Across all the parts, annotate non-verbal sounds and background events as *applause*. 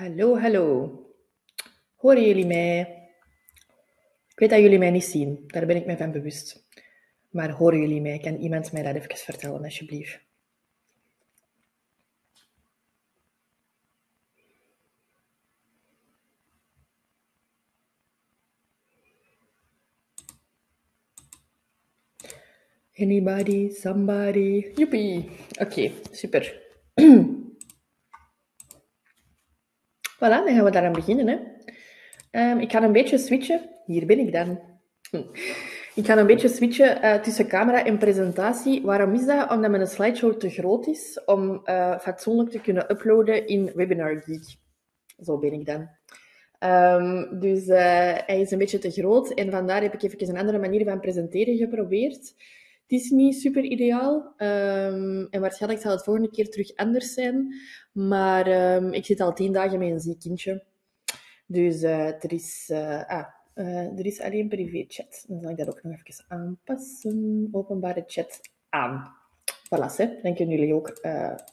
Hallo, hallo. Horen jullie mij? Ik weet dat jullie mij niet zien, daar ben ik me van bewust. Maar horen jullie mij? Kan iemand mij dat even vertellen, alsjeblieft? Anybody, somebody, joepie. Oké, super. *clears throat* Voilà, dan gaan we daaraan beginnen. Hè. Ehm, ik ga een beetje switchen. Hier ben ik dan. *laughs* Ik ga een beetje switchen uh, tussen camera en presentatie. Waarom is dat? Omdat mijn slideshow te groot is om uh, fatsoenlijk te kunnen uploaden in Webinar Geek. Zo ben ik dan. Um, dus uh, hij is een beetje te groot en vandaar heb ik even een andere manier van presenteren geprobeerd. Het is niet super ideaal um, en waarschijnlijk zal het volgende keer terug anders zijn. Maar um, ik zit al tien dagen met een ziek kindje. Dus uh, er, is, uh, ah, uh, er is alleen privé-chat. Dan zal ik dat ook nog even aanpassen. Openbare chat aan. Voilà, hè. dan kunnen jullie ook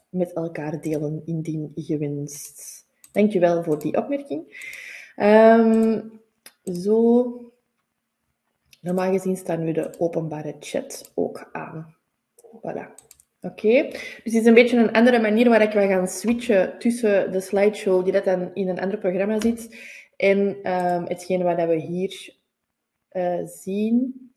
met elkaar delen indien gewenst. Dankjewel voor die opmerking. Um, zo, Normaal gezien staat nu de openbare chat ook aan. Voilà. Oké, dus het is een beetje een andere manier waar ik wil gaan switchen tussen de slideshow, die dat dan in een ander programma zit, en um, hetgeen wat we hier uh, zien.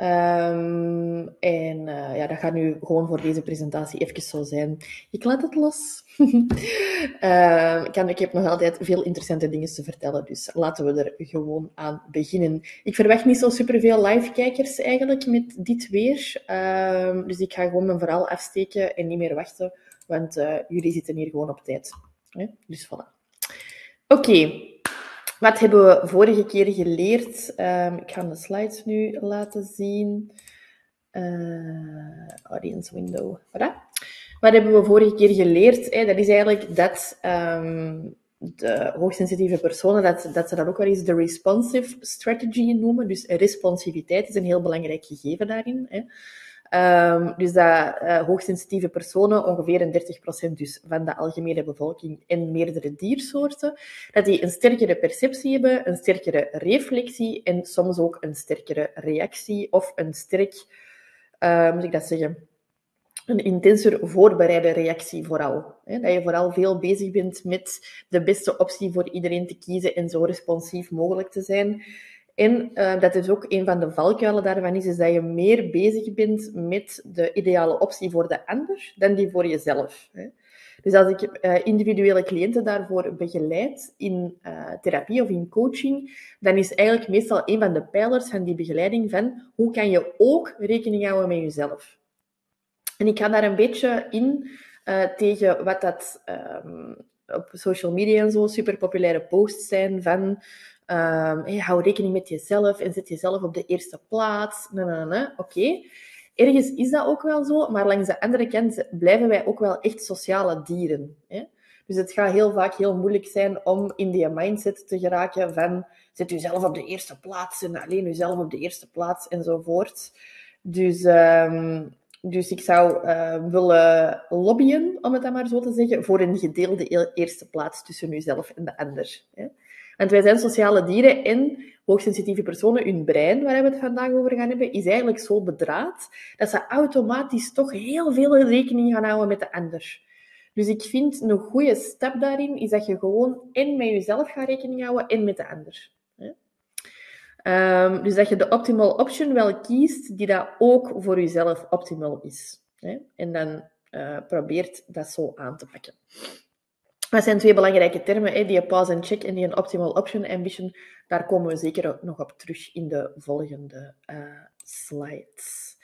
Um, en uh, ja, dat gaat nu gewoon voor deze presentatie even zo zijn. Ik laat het los. *laughs* kan, ik heb nog altijd veel interessante dingen te vertellen, dus laten we er gewoon aan beginnen. Ik verwacht niet zo superveel live-kijkers eigenlijk met dit weer. Uh, dus ik ga gewoon mijn verhaal afsteken en niet meer wachten, want uh, jullie zitten hier gewoon op tijd. Hè? Dus voilà. Oké. Wat hebben we vorige keer geleerd? Um, ik ga de slides nu laten zien. Uh, audience window. Wat hebben we vorige keer geleerd? Eh, dat is eigenlijk dat um, de hoogsensitieve personen, dat, dat ze dat ook wel eens de responsive strategy noemen. Dus responsiviteit is een heel belangrijk gegeven daarin. Eh. Um, dus dat uh, hoogsensitieve personen, ongeveer een 30% dus van de algemene bevolking en meerdere diersoorten, dat die een sterkere perceptie hebben, een sterkere reflectie en soms ook een sterkere reactie of een sterk, uh, moet ik dat zeggen, een intenser voorbereide reactie vooral. Dat je vooral veel bezig bent met de beste optie voor iedereen te kiezen en zo responsief mogelijk te zijn. En uh, dat is ook een van de valkuilen daarvan is, is dat je meer bezig bent met de ideale optie voor de ander dan die voor jezelf. Hè. Dus als ik uh, individuele cliënten daarvoor begeleid in uh, therapie of in coaching, dan is eigenlijk meestal een van de pijlers van die begeleiding van hoe kan je ook rekening houden met jezelf. En ik ga daar een beetje in tegen wat dat um, op social media en zo super populaire posts zijn van Hey, hou rekening met jezelf en zet jezelf op de eerste plaats. Oké. Ergens is dat ook wel zo, maar langs de andere kant blijven wij ook wel echt sociale dieren. Hè? Dus het gaat heel vaak heel moeilijk zijn om in die mindset te geraken van zet jezelf op de eerste plaats en alleen jezelf op de eerste plaats enzovoort. Dus, um, dus ik zou uh, willen lobbyen, om het dan maar zo te zeggen, voor een gedeelde eerste plaats tussen jezelf en de ander. Hè? Want wij zijn sociale dieren en hoogsensitieve personen, hun brein, waar we het vandaag over gaan hebben, is eigenlijk zo bedraad dat ze automatisch toch heel veel rekening gaan houden met de ander. Dus ik vind een goede stap daarin is dat je gewoon en met jezelf gaat rekening houden en met de ander. Um, dus dat je de optimal option wel kiest die dat ook voor jezelf optimal is. En dan uh, probeert dat zo aan te pakken. Dat zijn twee belangrijke termen, hè, die pause and check en die optimal option ambition. Daar komen we zeker nog op terug in de volgende uh, slides.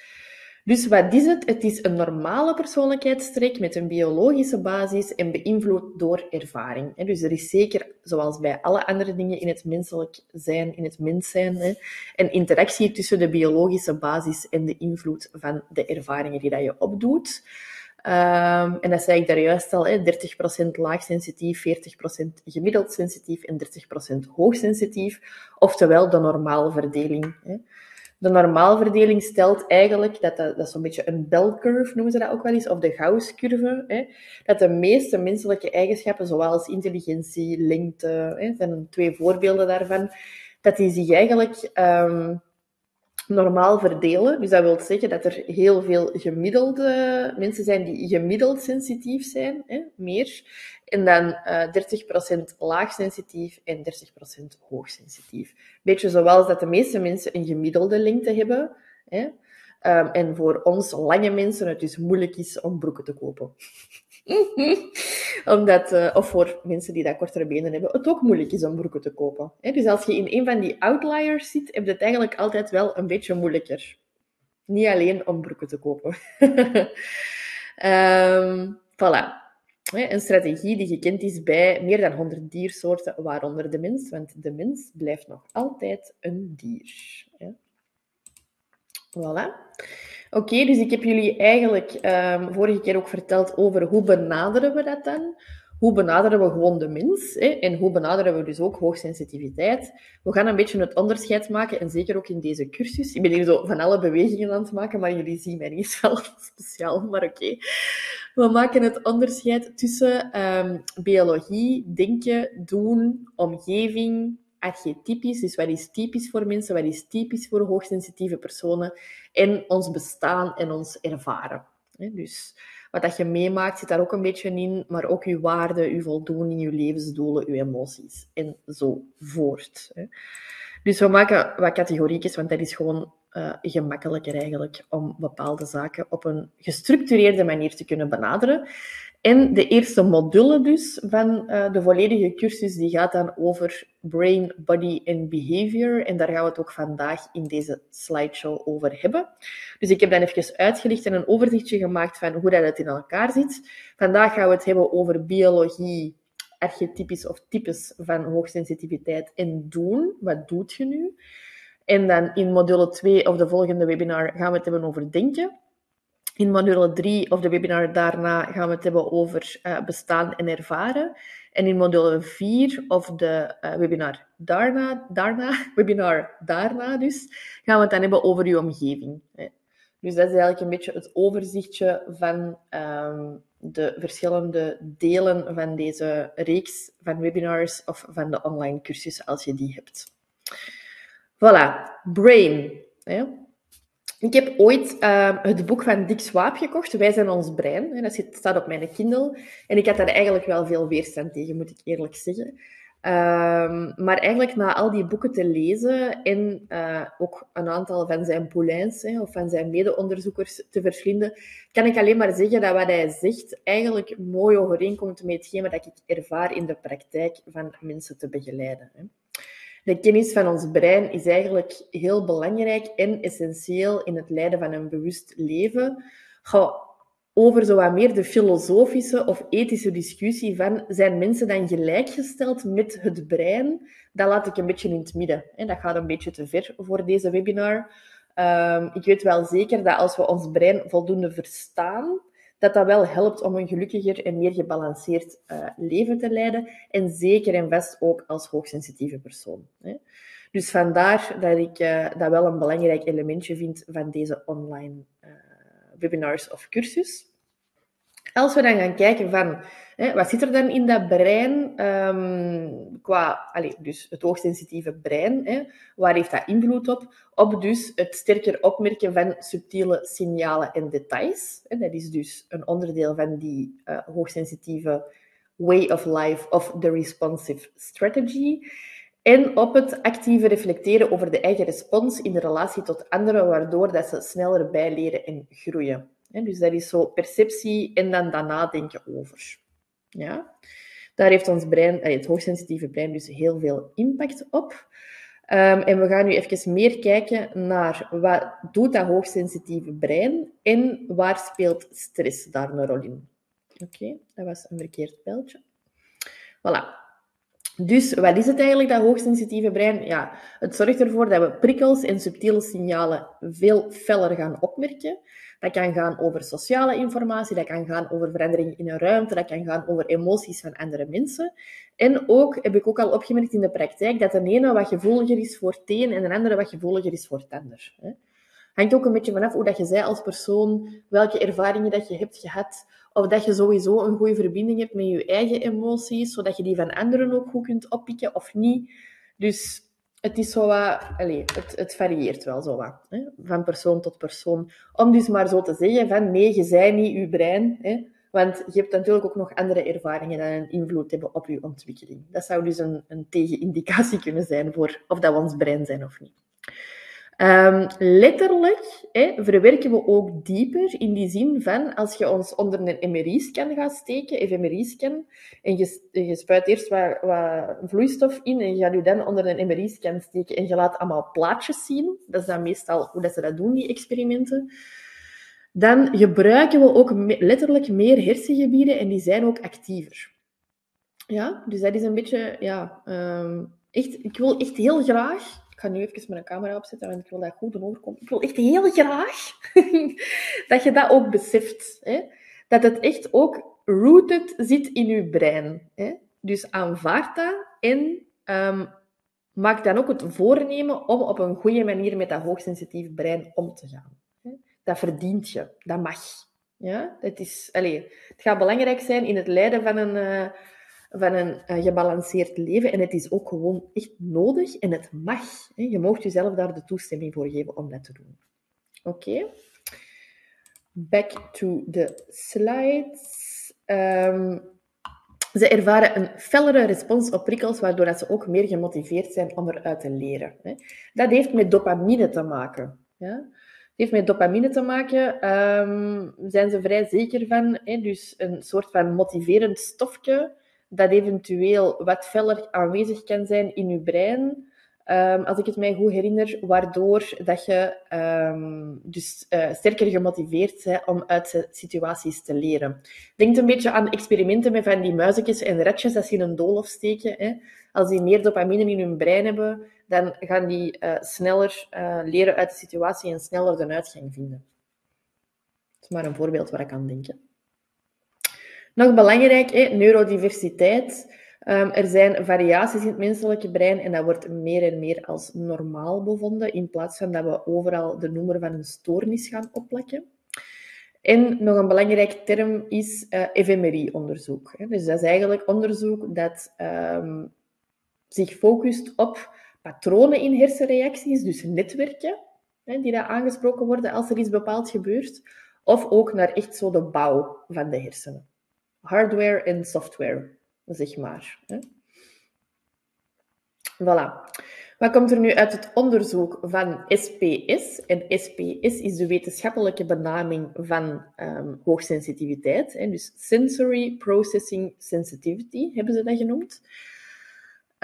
Dus wat is het? Het is een normale persoonlijkheidstrek met een biologische basis en beïnvloed door ervaring. Dus er is zeker, zoals bij alle andere dingen in het menselijk zijn, in het mens zijn, een interactie tussen de biologische basis en de invloed van de ervaringen die dat je opdoet. Um, en dat zei ik daar juist al, hè, 30% laagsensitief, 40% gemiddeld sensitief en 30% hoogsensitief. Oftewel de normale verdeling. Hè. De normaalverdeling stelt eigenlijk, dat, dat, is zo'n beetje een bell curve noemen ze dat ook wel eens, of de Gauss-curve, hè, dat de meeste menselijke eigenschappen, zoals intelligentie, lengte, hè, zijn twee voorbeelden daarvan, dat die zich eigenlijk um, normaal verdelen. Dus dat wil zeggen dat er heel veel gemiddelde mensen zijn die gemiddeld sensitief zijn, hè, meer. En dan uh, 30% laagsensitief en 30% hoogsensitief. Beetje zoals dat de meeste mensen een gemiddelde lengte hebben. Hè. Um, en voor ons lange mensen het dus moeilijk is om broeken te kopen. *laughs* Omdat, uh, of voor mensen die dat kortere benen hebben, het ook moeilijk is om broeken te kopen. Dus als je in een van die outliers zit, heb je het eigenlijk altijd wel een beetje moeilijker. Niet alleen om broeken te kopen. um, *laughs* voilà. Een strategie die gekend is bij meer dan 100 diersoorten, waaronder de mens, want de mens blijft nog altijd een dier. Voilà. Oké, dus ik heb jullie eigenlijk um, vorige keer ook verteld over hoe benaderen we dat dan. Hoe benaderen we gewoon de mens? Hè? En hoe benaderen we dus ook hoogsensitiviteit? We gaan een beetje het onderscheid maken, en zeker ook in deze cursus. Ik ben hier zo van alle bewegingen aan het maken, maar jullie zien mij niet *laughs* wel speciaal, maar oké. We maken het onderscheid tussen um, biologie, denken, doen, omgeving, archetypisch, dus wat is typisch voor mensen, wat is typisch voor hoogsensitieve personen, en ons bestaan en ons ervaren. Dus wat dat je meemaakt zit daar ook een beetje in, maar ook je waarden, je voldoening, je levensdoelen, je emoties en zo voort. Dus we maken wat categoriekjes, want dat is gewoon uh, gemakkelijker eigenlijk om bepaalde zaken op een gestructureerde manier te kunnen benaderen. En de eerste module dus van uh, de volledige cursus, die gaat dan over brain, body en behavior. En daar gaan we het ook vandaag in deze slideshow over hebben. Dus ik heb dan even uitgelicht en een overzichtje gemaakt van hoe dat het in elkaar zit. Vandaag gaan we het hebben over biologie, archetypisch of types van hoogsensitiviteit en doen. Wat doet je nu? En dan in module 2 of de volgende webinar gaan we het hebben over denken. In module 3 of de webinar daarna gaan we het hebben over uh, bestaan en ervaren. En in module 4 of de uh, webinar daarna, daarna, *laughs* webinar daarna dus, gaan we het dan hebben over uw omgeving. Dus dat is eigenlijk een beetje het overzichtje van um, de verschillende delen van deze reeks van webinars of van de online cursus als je die hebt. Voilà, Brain. Ik heb ooit uh, het boek van Dick Swaap gekocht, Wij zijn ons brein. Dat staat op mijn Kindle. En ik had daar eigenlijk wel veel weerstand tegen, moet ik eerlijk zeggen. Um, maar eigenlijk na al die boeken te lezen en uh, ook een aantal van zijn poulains hè, of van zijn mede-onderzoekers te verslinden, kan ik alleen maar zeggen dat wat hij zegt eigenlijk mooi overeenkomt met hetgeen wat ik ervaar in de praktijk van mensen te begeleiden. Hè. De kennis van ons brein is eigenlijk heel belangrijk en essentieel in het leiden van een bewust leven. Ga over zo wat meer de filosofische of ethische discussie van zijn mensen dan gelijkgesteld met het brein? Dat laat ik een beetje in het midden. Dat gaat een beetje te ver voor deze webinar. Um, ik weet wel zeker dat als we ons brein voldoende verstaan, dat dat wel helpt om een gelukkiger en meer gebalanceerd uh, leven te leiden. En zeker en vast ook als hoogsensitieve persoon. Hè. Dus vandaar dat ik uh, dat wel een belangrijk elementje vind van deze online uh, webinars of cursus. Als we dan gaan kijken van hè, wat zit er dan in dat brein, um, qua, allez, dus het hoogsensitieve brein, hè, waar heeft dat invloed op? Op dus het sterker opmerken van subtiele signalen en details. Dat is dus een onderdeel van die uh, hoogsensitieve way of life of the responsive strategy. En op het actieve reflecteren over de eigen respons in de relatie tot anderen, waardoor dat ze sneller bijleren en groeien. Dus dat is zo perceptie en dan dat nadenken over. Ja? Daar heeft ons brein, het hoogsensitieve brein, dus heel veel impact op. Um, en we gaan nu even meer kijken naar wat doet dat hoogsensitieve brein en waar speelt stress daar een rol in. Oké, dat was een verkeerd pijltje. Voilà. Dus wat is het eigenlijk, dat hoogsensitieve brein? Ja, het zorgt ervoor dat we prikkels en subtiele signalen veel feller gaan opmerken. Dat kan gaan over sociale informatie, dat kan gaan over verandering in een ruimte, dat kan gaan over emoties van andere mensen. En ook, heb ik ook al opgemerkt in de praktijk, dat de ene wat gevoeliger is voor teen en de andere wat gevoeliger is voor tender. Hangt ook een beetje vanaf hoe dat je zij als persoon, welke ervaringen dat je hebt gehad, of dat je sowieso een goede verbinding hebt met je eigen emoties, zodat je die van anderen ook goed kunt oppikken of niet. Dus het is zo wat, allez, het, het varieert wel zo wat, hè, van persoon tot persoon. Om dus maar zo te zeggen van, nee, je zij niet je brein, hè, want je hebt natuurlijk ook nog andere ervaringen die een invloed hebben op je ontwikkeling. Dat zou dus een, een tegenindicatie kunnen zijn voor of dat ons brein zijn of niet. Um, letterlijk hè, verwerken we ook dieper in die zin van als je ons onder een MRI-scan gaat steken, fMRI-scan, en je, je spuit eerst wat, wat, vloeistof in en je gaat je dan onder een MRI-scan steken en je laat allemaal plaatjes zien. Dat is dan meestal hoe dat ze dat doen, die experimenten. Dan gebruiken we ook letterlijk meer hersengebieden en die zijn ook actiever. Ja, dus dat is een beetje, ja, um, echt, ik wil echt heel graag ik ga nu even mijn camera opzetten, want ik wil dat goed overkomen. Ik wil echt heel graag *laughs* dat je dat ook beseft. Hè? Dat het echt ook rooted zit in je brein. Hè? Dus aanvaard dat en um, maak dan ook het voornemen om op een goede manier met dat hoogsensitief brein om te gaan. Hè? Dat verdient je. Dat mag. Ja? Het, is, allez, het gaat belangrijk zijn in het leiden van een... Uh, van een uh, gebalanceerd leven. En het is ook gewoon echt nodig en het mag. Hè. Je mag jezelf daar de toestemming voor geven om dat te doen. Oké. Back to the slides. Um, ze ervaren een fellere respons op prikkels, waardoor dat ze ook meer gemotiveerd zijn om eruit te leren. Hè. Dat heeft met dopamine te maken. Ja? Het heeft met dopamine te maken. Um, zijn ze vrij zeker van. Hè? Dus een soort van motiverend stofje dat eventueel wat feller aanwezig kan zijn in je brein. Um, als ik het mij goed herinner, waardoor dat je um, dus uh, sterker gemotiveerd bent om uit situaties te leren. Denk een beetje aan experimenten met van die muizetjes en ratjes ze in een doolhof steken. Hè. Als die meer dopamine in hun brein hebben, dan gaan die uh, sneller uh, leren uit de situatie en sneller de uitgang vinden. Dat is maar een voorbeeld waar ik aan denk. Nog belangrijk, neurodiversiteit. Um, er zijn variaties in het menselijke brein en dat wordt meer en meer als normaal bevonden, in plaats van dat we overal de noemer van een stoornis gaan opplakken. En nog een belangrijk term is uh, eh, fMRI-onderzoek. Dus dat is eigenlijk onderzoek dat um, zich focust op patronen in hersenreacties, dus netwerken, hè, die daar aangesproken worden als er iets bepaald gebeurt, of ook naar echt zo de bouw van de hersenen hardware en software, zeg maar. Voilà. Wat komt er nu uit het onderzoek van SPS? En SPS is de wetenschappelijke benaming van um, hoogsensitiviteit. Hè, dus Sensory Processing Sensitivity hebben ze dat genoemd.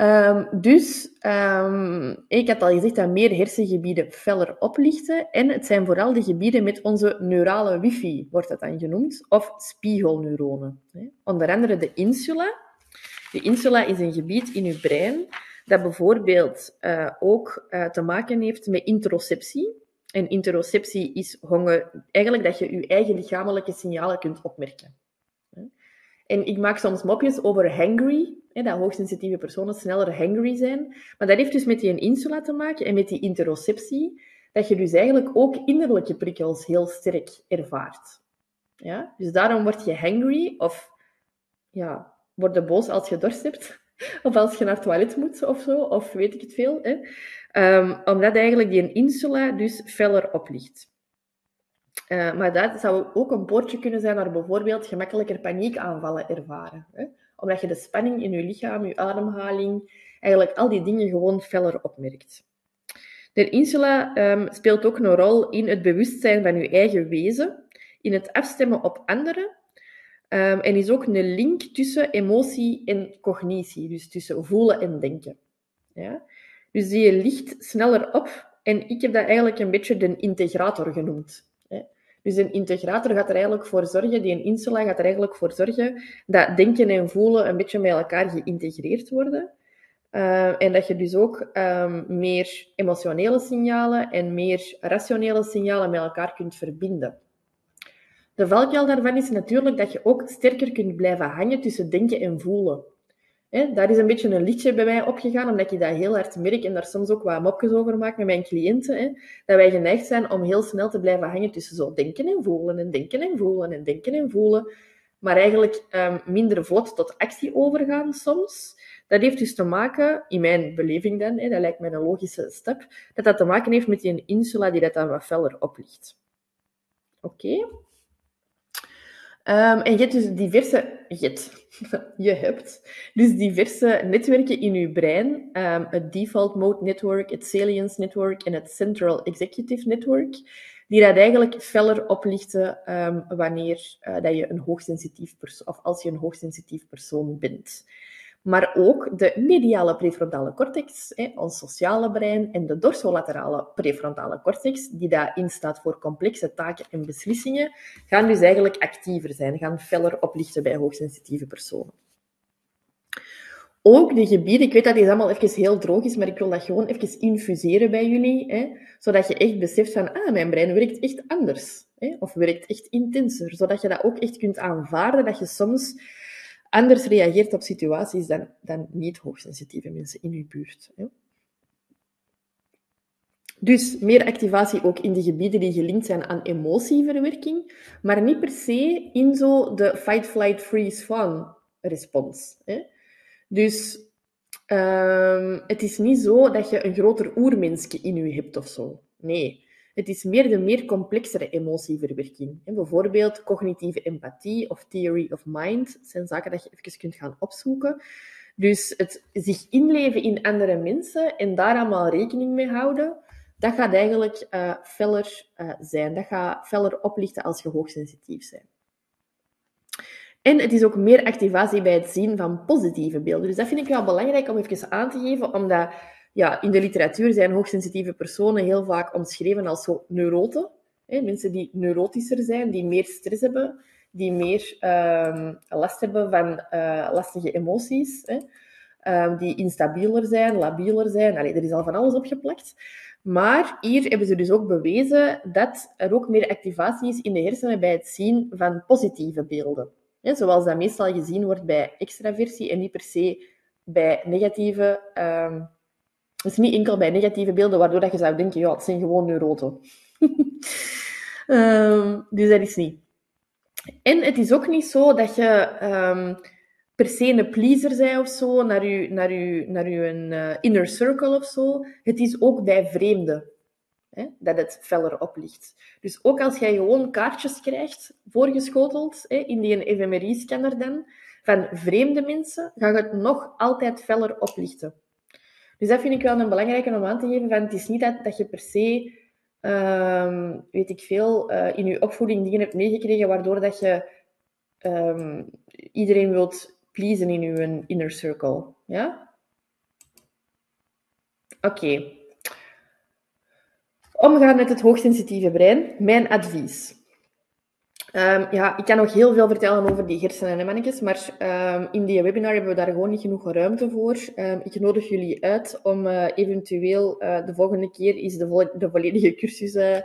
Um, dus um, ik had al gezegd dat meer hersengebieden feller oplichten. En het zijn vooral de gebieden met onze neurale wifi, wordt dat dan genoemd, of spiegelneuronen. Onder andere de insula. De insula is een gebied in uw brein dat bijvoorbeeld uh, ook uh, te maken heeft met interoceptie. En interoceptie is honger, eigenlijk dat je je eigen lichamelijke signalen kunt opmerken. En ik maak soms mopjes over hangry, hè, dat hoogsensitieve personen sneller hangry zijn. Maar dat heeft dus met die insula te maken en met die interoceptie, dat je dus eigenlijk ook innerlijke prikkels heel sterk ervaart. Ja? Dus daarom word je hangry of ja, word je boos als je dorst hebt. *laughs* Of als je naar het toilet moet of zo, of weet ik het veel. Hè? Um, omdat eigenlijk die insula dus feller oplicht. Uh, maar dat zou ook een poortje kunnen zijn naar bijvoorbeeld gemakkelijker paniekaanvallen ervaren. Hè? Omdat je de spanning in je lichaam, je ademhaling, eigenlijk al die dingen gewoon feller opmerkt. De insula um, speelt ook een rol in het bewustzijn van je eigen wezen, in het afstemmen op anderen, um, en is ook een link tussen emotie en cognitie, dus tussen voelen en denken. Ja? Dus die ligt sneller op en ik heb dat eigenlijk een beetje de integrator genoemd. Dus een integrator gaat er eigenlijk voor zorgen, die een insula gaat er eigenlijk voor zorgen dat denken en voelen een beetje met elkaar geïntegreerd worden. Uh, en dat je dus ook um, meer emotionele signalen en meer rationele signalen met elkaar kunt verbinden. De valkuil daarvan is natuurlijk dat je ook sterker kunt blijven hangen tussen denken en voelen. He, daar is een beetje een liedje bij mij opgegaan, omdat ik dat heel hard merk en daar soms ook wat mopjes over maak met mijn cliënten. He, dat wij geneigd zijn om heel snel te blijven hangen tussen zo denken en voelen en denken en voelen en denken en voelen. Maar eigenlijk um, minder vlot tot actie overgaan soms. Dat heeft dus te maken, in mijn beleving dan, he, dat lijkt mij een logische stap, dat dat te maken heeft met die insula die dat dan wat feller oplicht. Oké? Um, en je hebt dus diverse... Je, *laughs* je hebt dus diverse netwerken in je brein. Um, het Default Mode Network, het Salience Network en het Central Executive Network. Die dat eigenlijk feller oplichten um, wanneer uh, dat je een hoogsensitief persoon... Of als je een hoogsensitief persoon bent maar ook de mediale prefrontale cortex, ons sociale brein, en de dorsolaterale prefrontale cortex, die daarin staat voor complexe taken en beslissingen, gaan dus eigenlijk actiever zijn, gaan feller oplichten bij hoogsensitieve personen. Ook de gebieden, ik weet dat dit allemaal even heel droog is, maar ik wil dat gewoon even infuseren bij jullie, hè, zodat je echt beseft van, ah, mijn brein werkt echt anders, hè, of werkt echt intenser, zodat je dat ook echt kunt aanvaarden, dat je soms anders reageert op situaties dan, dan niet hoogsensitieve mensen in uw buurt. Dus meer activatie ook in de gebieden die gelinkt zijn aan emotieverwerking, maar niet per se in zo de fight, flight, freeze, fun respons. Dus um, het is niet zo dat je een groter oermensje in je hebt of zo. Nee. Het is meer de meer complexere emotieverwerking. Bijvoorbeeld cognitieve empathie of theory of mind zijn zaken dat je even kunt gaan opzoeken. Dus het zich inleven in andere mensen en daar allemaal rekening mee houden, dat gaat eigenlijk uh, feller uh, zijn. Dat gaat feller oplichten als je hoogsensitief bent. En het is ook meer activatie bij het zien van positieve beelden. Dus dat vind ik wel belangrijk om even aan te geven, omdat ja, in de literatuur zijn hoogsensitieve personen heel vaak omschreven als zo neuroten. Hè, mensen die neurotischer zijn, die meer stress hebben, die meer um, last hebben van uh, lastige emoties, hè, um, die instabieler zijn, labieler zijn. Allee, er is al van alles opgeplakt. Maar hier hebben ze dus ook bewezen dat er ook meer activatie is in de hersenen bij het zien van positieve beelden. Zoals dat meestal gezien wordt bij extraversie en niet per se bij negatieve um, dus niet enkel bij negatieve beelden, waardoor dat je zou denken, ja, het zijn gewoon neuroten. um, *laughs* dus dat is niet. En het is ook niet zo dat je um, per se een pleaser zij of zo, naar je, naar je, naar uh, inner circle of zo. Het is ook bij vreemden hè, dat het feller oplicht. Dus ook als jij gewoon kaartjes krijgt, voorgeschoteld, hè, in die fMRI-scanner dan, van vreemde mensen, gaat het nog altijd feller oplichten. Dus dat vind ik wel een belangrijke om aan te geven. Van, het is niet dat, dat je per se, um, weet ik veel, uh, in je opvoeding dingen hebt meegekregen waardoor dat je um, iedereen wilt pleasen in je inner circle. Ja? Oké. Omgaan met het hoogsensitieve brein. Mijn advies. Um, ja, ik kan nog heel veel vertellen over die hersenen en mannetjes, maar um, in die webinar hebben we daar gewoon niet genoeg ruimte voor. Um, ik nodig jullie uit om uh, eventueel uh, de volgende keer eens de, de volledige cursus uh,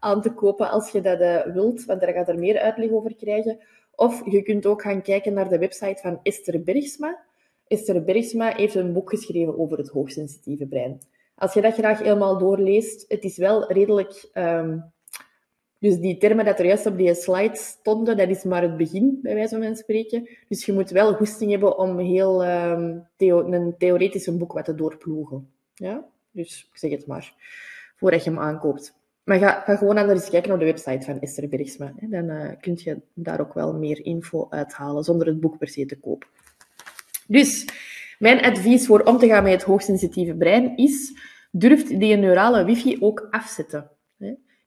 aan te kopen als je dat wilt, want daar gaat er meer uitleg over krijgen. Of je kunt ook gaan kijken naar de website van Esther Bergsma. Esther Bergsma heeft een boek geschreven over het hoogsensitieve brein. Als je dat graag helemaal doorleest, het is wel redelijk dus die termen dat er juist op die slide stonden, dat is maar het begin, bij wijze van spreken. Dus je moet wel goesting hebben om heel theo een theoretisch boek wat te doorploegen. Ja? Dus ik zeg het maar, voordat je hem aankoopt. Maar ga, ga gewoon eens kijken op de website van Esther Bergsma. Hè. Dan uh, kun je daar ook wel meer info uithalen, zonder het boek per se te kopen. Dus, mijn advies voor om te gaan met het hoogsensitieve brein is, durf die neurale wifi ook afzetten.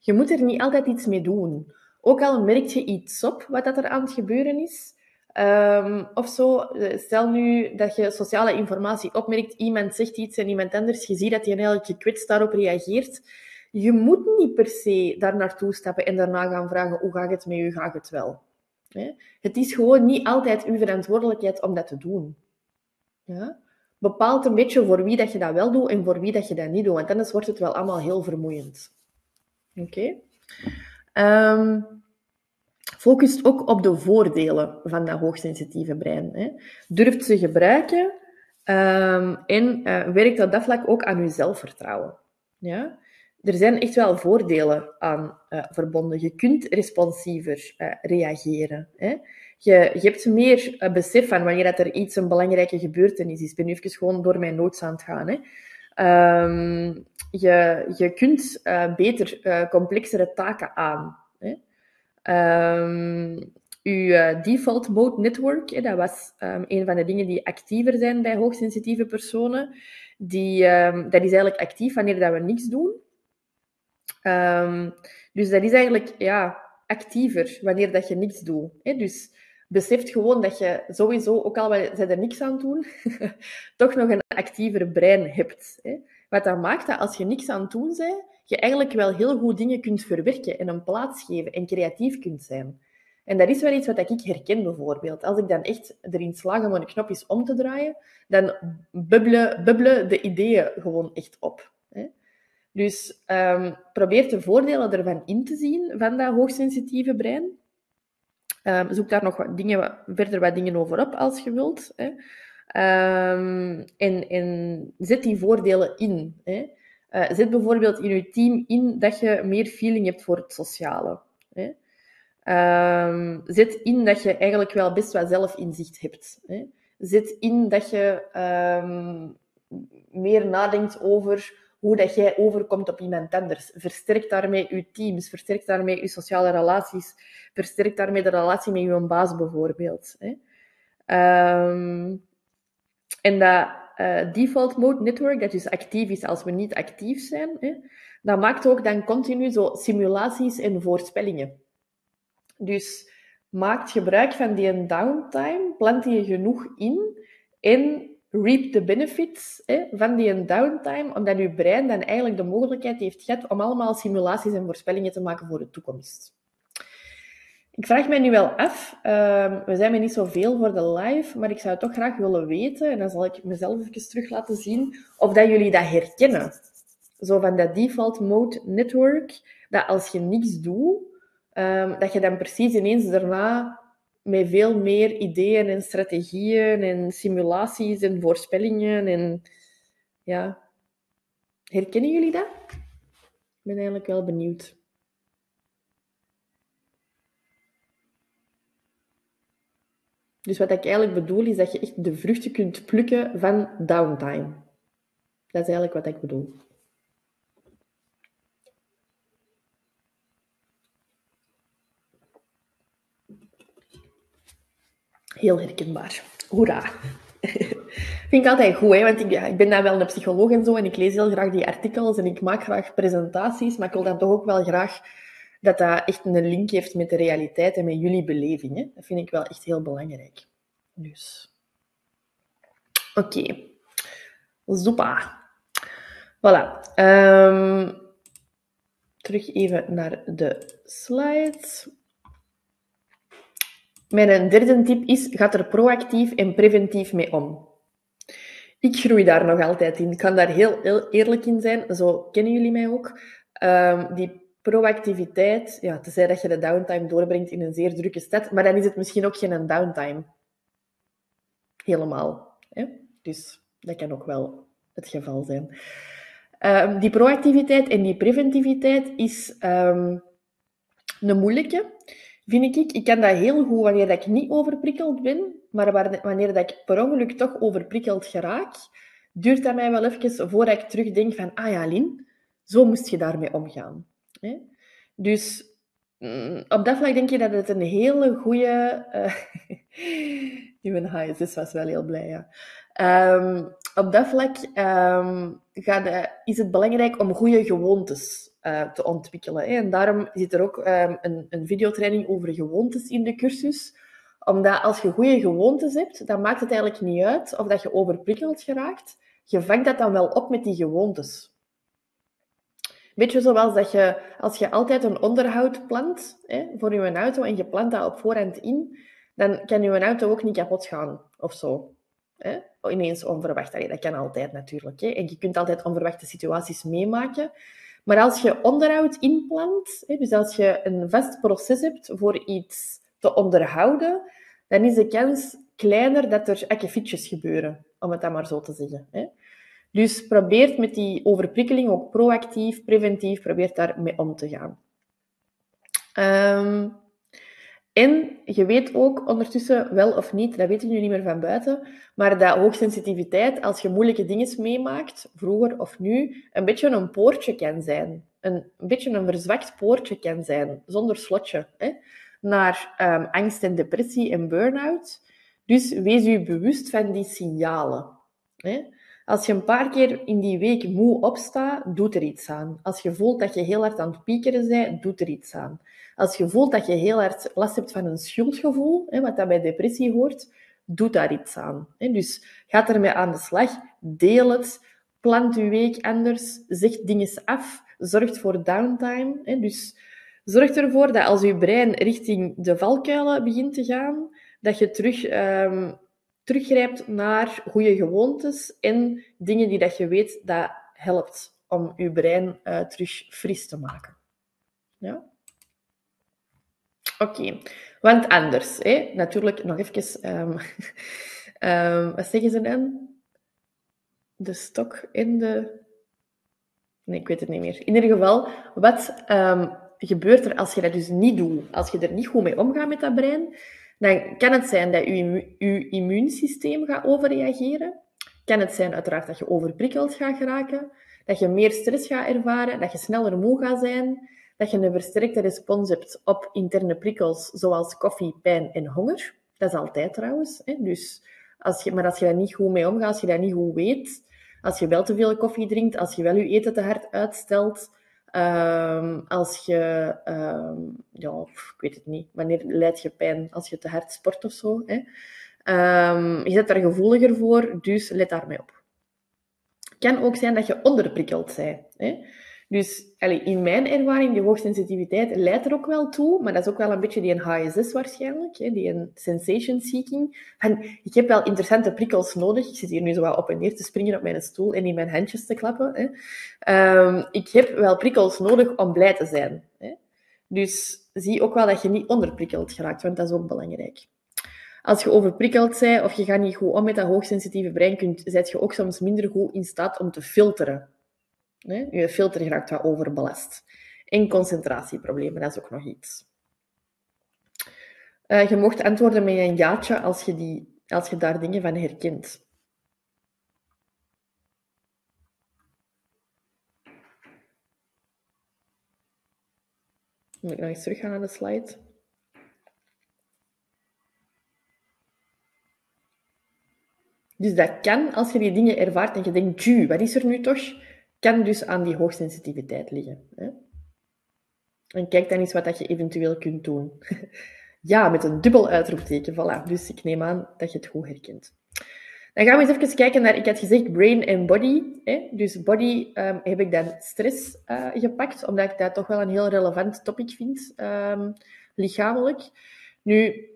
Hè. Je moet er niet altijd iets mee doen. Ook al merk je iets op wat dat er aan het gebeuren is. Um, of zo, stel nu dat je sociale informatie opmerkt, iemand zegt iets en iemand anders, je ziet dat hij eigenlijk gekwetst daarop reageert. Je moet niet per se daar naartoe stappen en daarna gaan vragen, hoe gaat het met u, gaat het wel? Het is gewoon niet altijd uw verantwoordelijkheid om dat te doen. Ja? bepaalt een beetje voor wie dat je dat wel doet en voor wie dat je dat niet doet. Want anders wordt het wel allemaal heel vermoeiend. Oké? Ehm, focus ook op de voordelen van dat hoogsensitieve brein. Hè. Durft ze gebruiken um, en uh, werkt op dat vlak ook aan je zelfvertrouwen. Ja? Er zijn echt wel voordelen aan uh, verbonden. Je kunt responsiever uh, reageren. Hè. Je, je, hebt meer besef van wanneer dat er iets een belangrijke gebeurtenis is. Ik ben nu even gewoon door mijn notes aan het gaan. Hè. Um, je, je kunt uh, beter uh, complexere taken aan. Hè. Um, uw uh, default mode network, dat was um, een van de dingen die actiever zijn bij hoogsensitieve personen. Die, dat is eigenlijk actief wanneer dat we niks doen. dus dat is eigenlijk ja, actiever wanneer dat je niks doet. Dus beseft gewoon dat je sowieso, ook al zijn er niks aan doen, *laughs* toch nog een actiever brein hebt. Hè. Wat dat maakt dat als je niks aan het doen bent, je eigenlijk wel heel goed dingen kunt verwerken en een plaats geven en creatief kunt zijn. En dat is wel iets wat ik herken bijvoorbeeld. Als ik dan echt erin slaag om een knopjes om te draaien, dan bubbelen, bubbelen de ideeën gewoon echt op. Hè. Dus um, probeer de voordelen ervan in te zien, van dat hoogsensitieve brein. Um, zoek daar nog wat dingen, verder wat dingen over op als je wilt. Hè. Um, en, en zet die voordelen in. Hè. Uh, zet bijvoorbeeld in je team in dat je meer feeling hebt voor het sociale. Hè. Um, zet in dat je eigenlijk wel best wel zelfinzicht hebt. Hè. Zet in dat je meer nadenkt over hoe dat jij overkomt op iemand anders. Versterk daarmee je teams, versterk daarmee je sociale relaties, versterk daarmee de relatie met je baas bijvoorbeeld. Hè. Um, en dat uh, default mode network, dat dus actief is als we niet actief zijn, hè, dat maakt ook dan continu zo simulaties en voorspellingen. Dus maakt gebruik van die downtime, plant die genoeg in en reap de benefits hè, van die downtime, omdat je brein dan eigenlijk de mogelijkheid heeft gehad om allemaal simulaties en voorspellingen te maken voor de toekomst. Ik vraag mij nu wel af, uh, we zijn met niet zoveel voor de live, maar ik zou toch graag willen weten, en dan zal ik mezelf even terug laten zien, of dat jullie dat herkennen. Zo van dat default mode network, dat als je niks doet, um, dat je dan precies ineens daarna met veel meer ideeën en strategieën en simulaties en voorspellingen en ja, herkennen jullie dat? Ik ben eigenlijk wel benieuwd. Dus wat ik eigenlijk bedoel, is dat je echt de vruchten kunt plukken van downtime. Dat is eigenlijk wat ik bedoel. Heel herkenbaar. Hoera! *laughs* Vind ik altijd goed, hè? want ik, ja, ik ben dan wel een psycholoog en zo, en ik lees heel graag die artikels en ik maak graag presentaties, maar ik wil dan toch ook wel graag dat dat echt een link heeft met de realiteit en met jullie beleving. Dat vind ik wel echt heel belangrijk. Dus. Oké. Okay. Zoepa. Voilà. Um, terug even naar de slides. Mijn derde tip is, ga er proactief en preventief mee om. Ik groei daar nog altijd in. Ik kan daar heel, heel eerlijk in zijn. Zo kennen jullie mij ook. Um, die proactiviteit, ja, tenzij dat je de downtime doorbrengt in een zeer drukke stad, maar dan is het misschien ook geen downtime. Helemaal. Hè? Dus dat kan ook wel het geval zijn. Um, die proactiviteit en die preventiviteit is um, een moeilijke, vind ik. Ik kan dat heel goed wanneer dat ik niet overprikkeld ben, maar wanneer dat ik per ongeluk toch overprikkeld geraak, duurt dat mij wel even voordat ik terugdenk van, ah ja, Lin, zo moest je daarmee omgaan. Hè? Dus mm, op dat vlak denk je dat het een hele goede. Uh, Uw HSS was wel heel blij, ja. Um, op dat vlak gaat, is het belangrijk om goede gewoontes uh, te ontwikkelen. Hè? En daarom zit er ook um, een, een videotraining over gewoontes in de cursus. Omdat als je goede gewoontes hebt, dan maakt het eigenlijk niet uit of dat je overprikkeld geraakt. Je vangt dat dan wel op met die gewoontes. Beetje zoals dat je, als je altijd een onderhoud plant hè, voor je auto en je plant dat op voorhand in, dan kan je auto ook niet kapot gaan of zo. Ineens onverwacht. dat kan altijd natuurlijk. Hè? En je kunt altijd onverwachte situaties meemaken. Maar als je onderhoud inplant, dus als je een vast proces hebt voor iets te onderhouden, dan is de kans kleiner dat er akkefietjes gebeuren, om het dan maar zo te zeggen. Dus probeer met die overprikkeling ook proactief, preventief, probeer daarmee om te gaan. Um, en je weet ook ondertussen wel of niet, dat ik nu niet meer van buiten, maar dat hoogsensitiviteit, als je moeilijke dingen meemaakt, vroeger of nu, een beetje een poortje kan zijn. Een, beetje een verzwakt poortje kan zijn, zonder slotje, hè, naar um, angst en depressie en burn-out. Dus wees u bewust van die signalen. Hè. Als je een paar keer in die week moe opstaat, doet er iets aan. Als je voelt dat je heel hard aan het piekeren bent, doet er iets aan. Als je voelt dat je heel hard last hebt van een schuldgevoel, wat dat bij depressie hoort, doet daar iets aan. Dus ga ermee aan de slag, deel het, plant je week anders, zeg dingen af, zorg voor downtime. Dus zorg ervoor dat als je brein richting de valkuilen begint te gaan, dat je terug um, teruggrijpt naar goede gewoontes en dingen die dat je weet dat helpt om je brein uh, terug fris te maken. Ja? Oké, want anders, hè? natuurlijk nog even, um, um, *laughs* wat zeggen ze dan? De stok in de. Nee, ik weet het niet meer. In ieder geval, wat um, gebeurt er als je dat dus niet doet? Als je er niet goed mee omgaat met dat brein, dan kan het zijn dat je, je immuunsysteem gaat overreageren. Kan het zijn uiteraard dat je overprikkeld gaat geraken, dat je meer stress gaat ervaren, dat je sneller moe gaat zijn, dat je een versterkte respons hebt op interne prikkels zoals koffie, pijn en honger. Dat is altijd trouwens. Hè? Dus als je, maar als je daar niet goed mee omgaat, als je dat niet goed weet, als je wel te veel koffie drinkt, als je wel je eten te hard uitstelt, um, als je, um, ja, ik weet het niet, wanneer leid je pijn als je te hard sport of zo. Hè? Um, je bent daar gevoeliger voor, dus let daarmee op. Het kan ook zijn dat je onderprikkeld bent. Hè? Dus in mijn ervaring, die hoogsensitiviteit leidt er ook wel toe, maar dat is ook wel een beetje die een HSS waarschijnlijk, hè, die een sensation seeking. En ik heb wel interessante prikkels nodig. Ik zit hier nu zo wat op en neer te springen op mijn stoel en in mijn handjes te klappen. Hè. Um, ik heb wel prikkels nodig om blij te zijn. Hè. Dus zie ook wel dat je niet onderprikkeld geraakt, want dat is ook belangrijk. Als je overprikkeld bent of je gaat niet goed om met dat hoogsensitieve brein, kunt, zet je ook soms minder goed in staat om te filteren. Je filter geraakt wat overbelast. En concentratieproblemen, dat is ook nog iets. Uh, je mocht antwoorden met een jaatje als je, die, als je daar dingen van herkent. Moet ik nog eens teruggaan naar de slide? Dus dat kan als je die dingen ervaart en je denkt, ju, wat is er nu toch? Kan dus aan die hoogsensitiviteit liggen. Hè? En kijk dan eens wat dat je eventueel kunt doen. *laughs* ja, met een dubbel uitroepteken, voilà. Dus ik neem aan dat je het goed herkent. Dan gaan we eens even kijken naar, ik had gezegd brain en body. Hè? Dus body um, heb ik dan stress uh, gepakt, omdat ik dat toch wel een heel relevant topic vind, um, lichamelijk. Nu,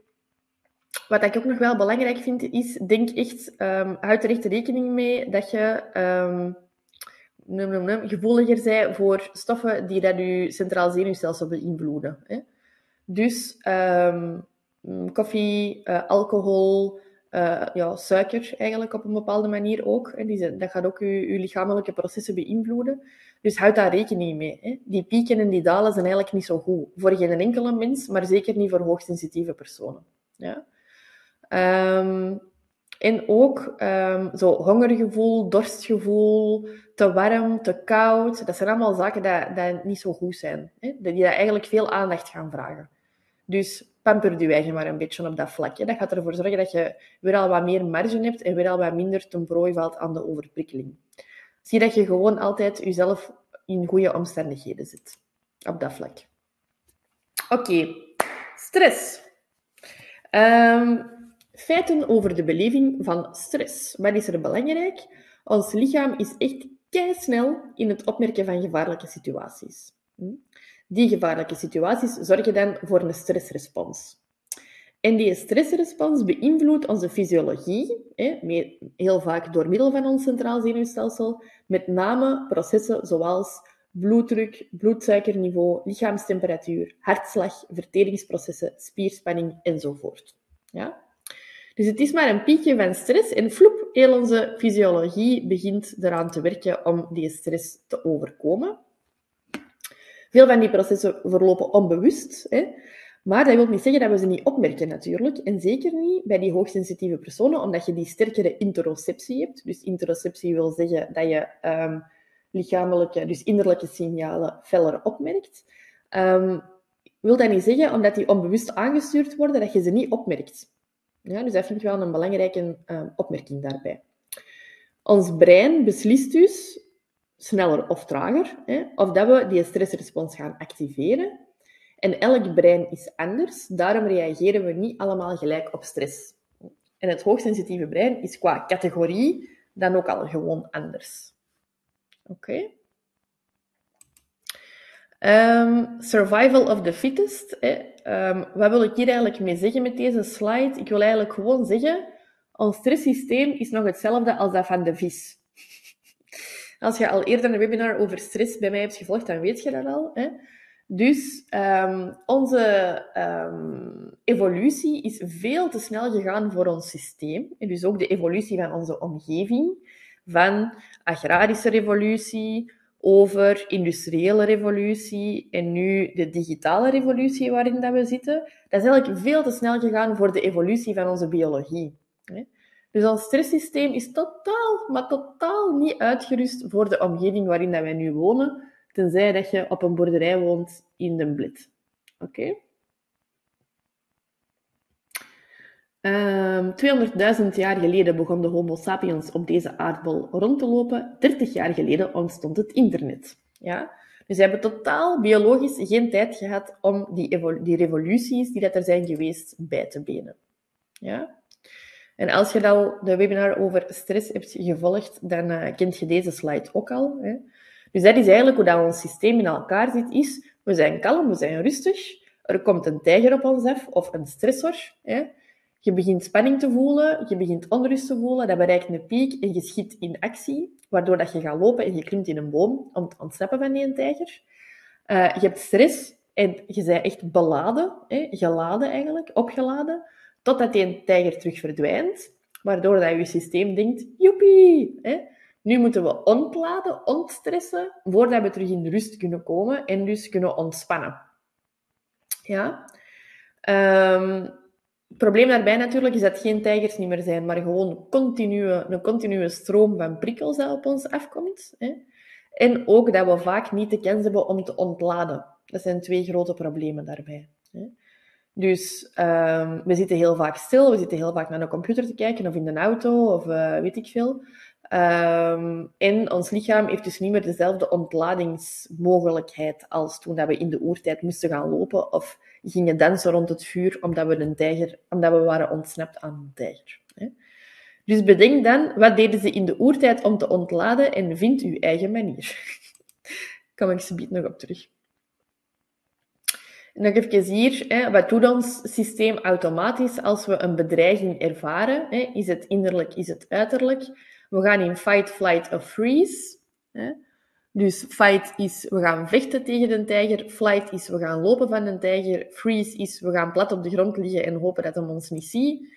wat ik ook nog wel belangrijk vind, is, denk echt, um, houd er echt rekening mee dat je gevoeliger zijn voor stoffen die dat je centraal zenuwstelsel beïnvloeden. Hè. Dus um, koffie, uh, alcohol, uh, ja, suiker eigenlijk op een bepaalde manier ook. Hè. Die, dat gaat ook je, lichamelijke processen beïnvloeden. Dus houd daar rekening mee. Hè. Die pieken en die dalen zijn eigenlijk niet zo goed. Voor geen enkele mens, maar zeker niet voor hoogsensitieve personen. Ja. Um, en ook um, zo hongergevoel, dorstgevoel, te warm, te koud. Dat zijn allemaal zaken die, die niet zo goed zijn. Hè? Die eigenlijk veel aandacht gaan vragen. Dus pamper je eigen maar een beetje op dat vlak. Dat gaat ervoor zorgen dat je weer al wat meer marge hebt en weer al wat minder ten prooi valt aan de overprikkeling. Zie dat je gewoon altijd jezelf in goede omstandigheden zit. Op dat vlak. Oké, stress. Um, Feiten over de beleving van stress. Wat is er belangrijk? Ons lichaam is echt snel in het opmerken van gevaarlijke situaties. Hm? Die gevaarlijke situaties zorgen dan voor een stressrespons. En die stressrespons beïnvloedt onze fysiologie, heel vaak door middel van ons centraal zenuwstelsel, met name processen zoals bloeddruk, bloedsuikerniveau, lichaamstemperatuur, hartslag, verteringsprocessen, spierspanning enzovoort. Ja? Dus het is maar een piekje van stress en floep, heel onze fysiologie begint eraan te werken om die stress te overkomen. Veel van die processen verlopen onbewust, hè? maar dat wil niet zeggen dat we ze niet opmerken natuurlijk. En zeker niet bij die hoogsensitieve personen, omdat je die sterkere interoceptie hebt. Dus interoceptie wil zeggen dat je um, lichamelijke, dus innerlijke signalen feller opmerkt. Um, wil dat niet zeggen, omdat die onbewust aangestuurd worden, dat je ze niet opmerkt. Ja, dus dat vind ik wel een belangrijke uh, opmerking daarbij. Ons brein beslist dus, sneller of trager, hè, of dat we die stressrespons gaan activeren. En elk brein is anders, daarom reageren we niet allemaal gelijk op stress. En het hoogsensitieve brein is qua categorie dan ook al gewoon anders. Oké. Um, survival of the fittest. Um, wat wil ik hier eigenlijk mee zeggen met deze slide? Ik wil eigenlijk gewoon zeggen, ons stresssysteem is nog hetzelfde als dat van de vis. *laughs* Als je al eerder een webinar over stress bij mij hebt gevolgd, dan weet je dat al. Hè? Dus um, onze evolutie is veel te snel gegaan voor ons systeem. En dus ook de evolutie van onze omgeving. Van agrarische revolutie, over industriële revolutie en nu de digitale revolutie waarin dat we zitten. Dat is eigenlijk veel te snel gegaan voor de evolutie van onze biologie. Dus ons stresssysteem is totaal, maar totaal niet uitgerust voor de omgeving waarin dat wij nu wonen, tenzij dat je op een boerderij woont in de Blit. Oké? Um, ehm, 200.000 jaar geleden begon de Homo sapiens op deze aardbol rond te lopen. 30 jaar geleden ontstond het internet. Ja? Dus we hebben totaal biologisch geen tijd gehad om die, die revoluties die dat er zijn geweest bij te benen. Ja? En als je al de webinar over stress hebt gevolgd, dan uh, kent je deze slide ook al. Hè? Dus dat is eigenlijk hoe dat ons systeem in elkaar zit, is we zijn kalm, we zijn rustig, er komt een tijger op ons af, of een stressor. Hè? Je begint spanning te voelen, je begint onrust te voelen, dat bereikt een piek en je schiet in actie, waardoor dat je gaat lopen en je klimt in een boom om te ontsnappen van die tijger. Uh, je hebt stress en je bent echt beladen, hè, geladen eigenlijk, opgeladen, totdat die tijger terug verdwijnt, waardoor dat je systeem denkt, joepie, hè, nu moeten we ontladen, ontstressen, voordat we terug in rust kunnen komen en dus kunnen ontspannen. Ja? Um, het probleem daarbij natuurlijk is dat geen tijgers niet meer zijn, maar gewoon continue, een continue stroom van prikkels dat op ons afkomt. Hè. En ook dat we vaak niet de kans hebben om te ontladen. Dat zijn twee grote problemen daarbij. Hè. Dus um, we zitten heel vaak stil, we zitten heel vaak naar een computer te kijken of in de auto of uh, weet ik veel. Um, en ons lichaam heeft dus niet meer dezelfde ontladingsmogelijkheid als toen dat we in de oertijd moesten gaan lopen of gingen dansen rond het vuur omdat we, een tijger, omdat we waren ontsnapt aan een tijger. Dus bedenk dan, wat deden ze in de oertijd om te ontladen en vind uw eigen manier. *laughs* Kom ik ze nog op terug. Nog even hier, wat doet ons systeem automatisch als we een bedreiging ervaren? Is het innerlijk, is het uiterlijk? We gaan in fight, flight of freeze. Dus fight is we gaan vechten tegen de tijger. Flight is we gaan lopen van een tijger. Freeze is we gaan plat op de grond liggen en hopen dat hij ons niet ziet.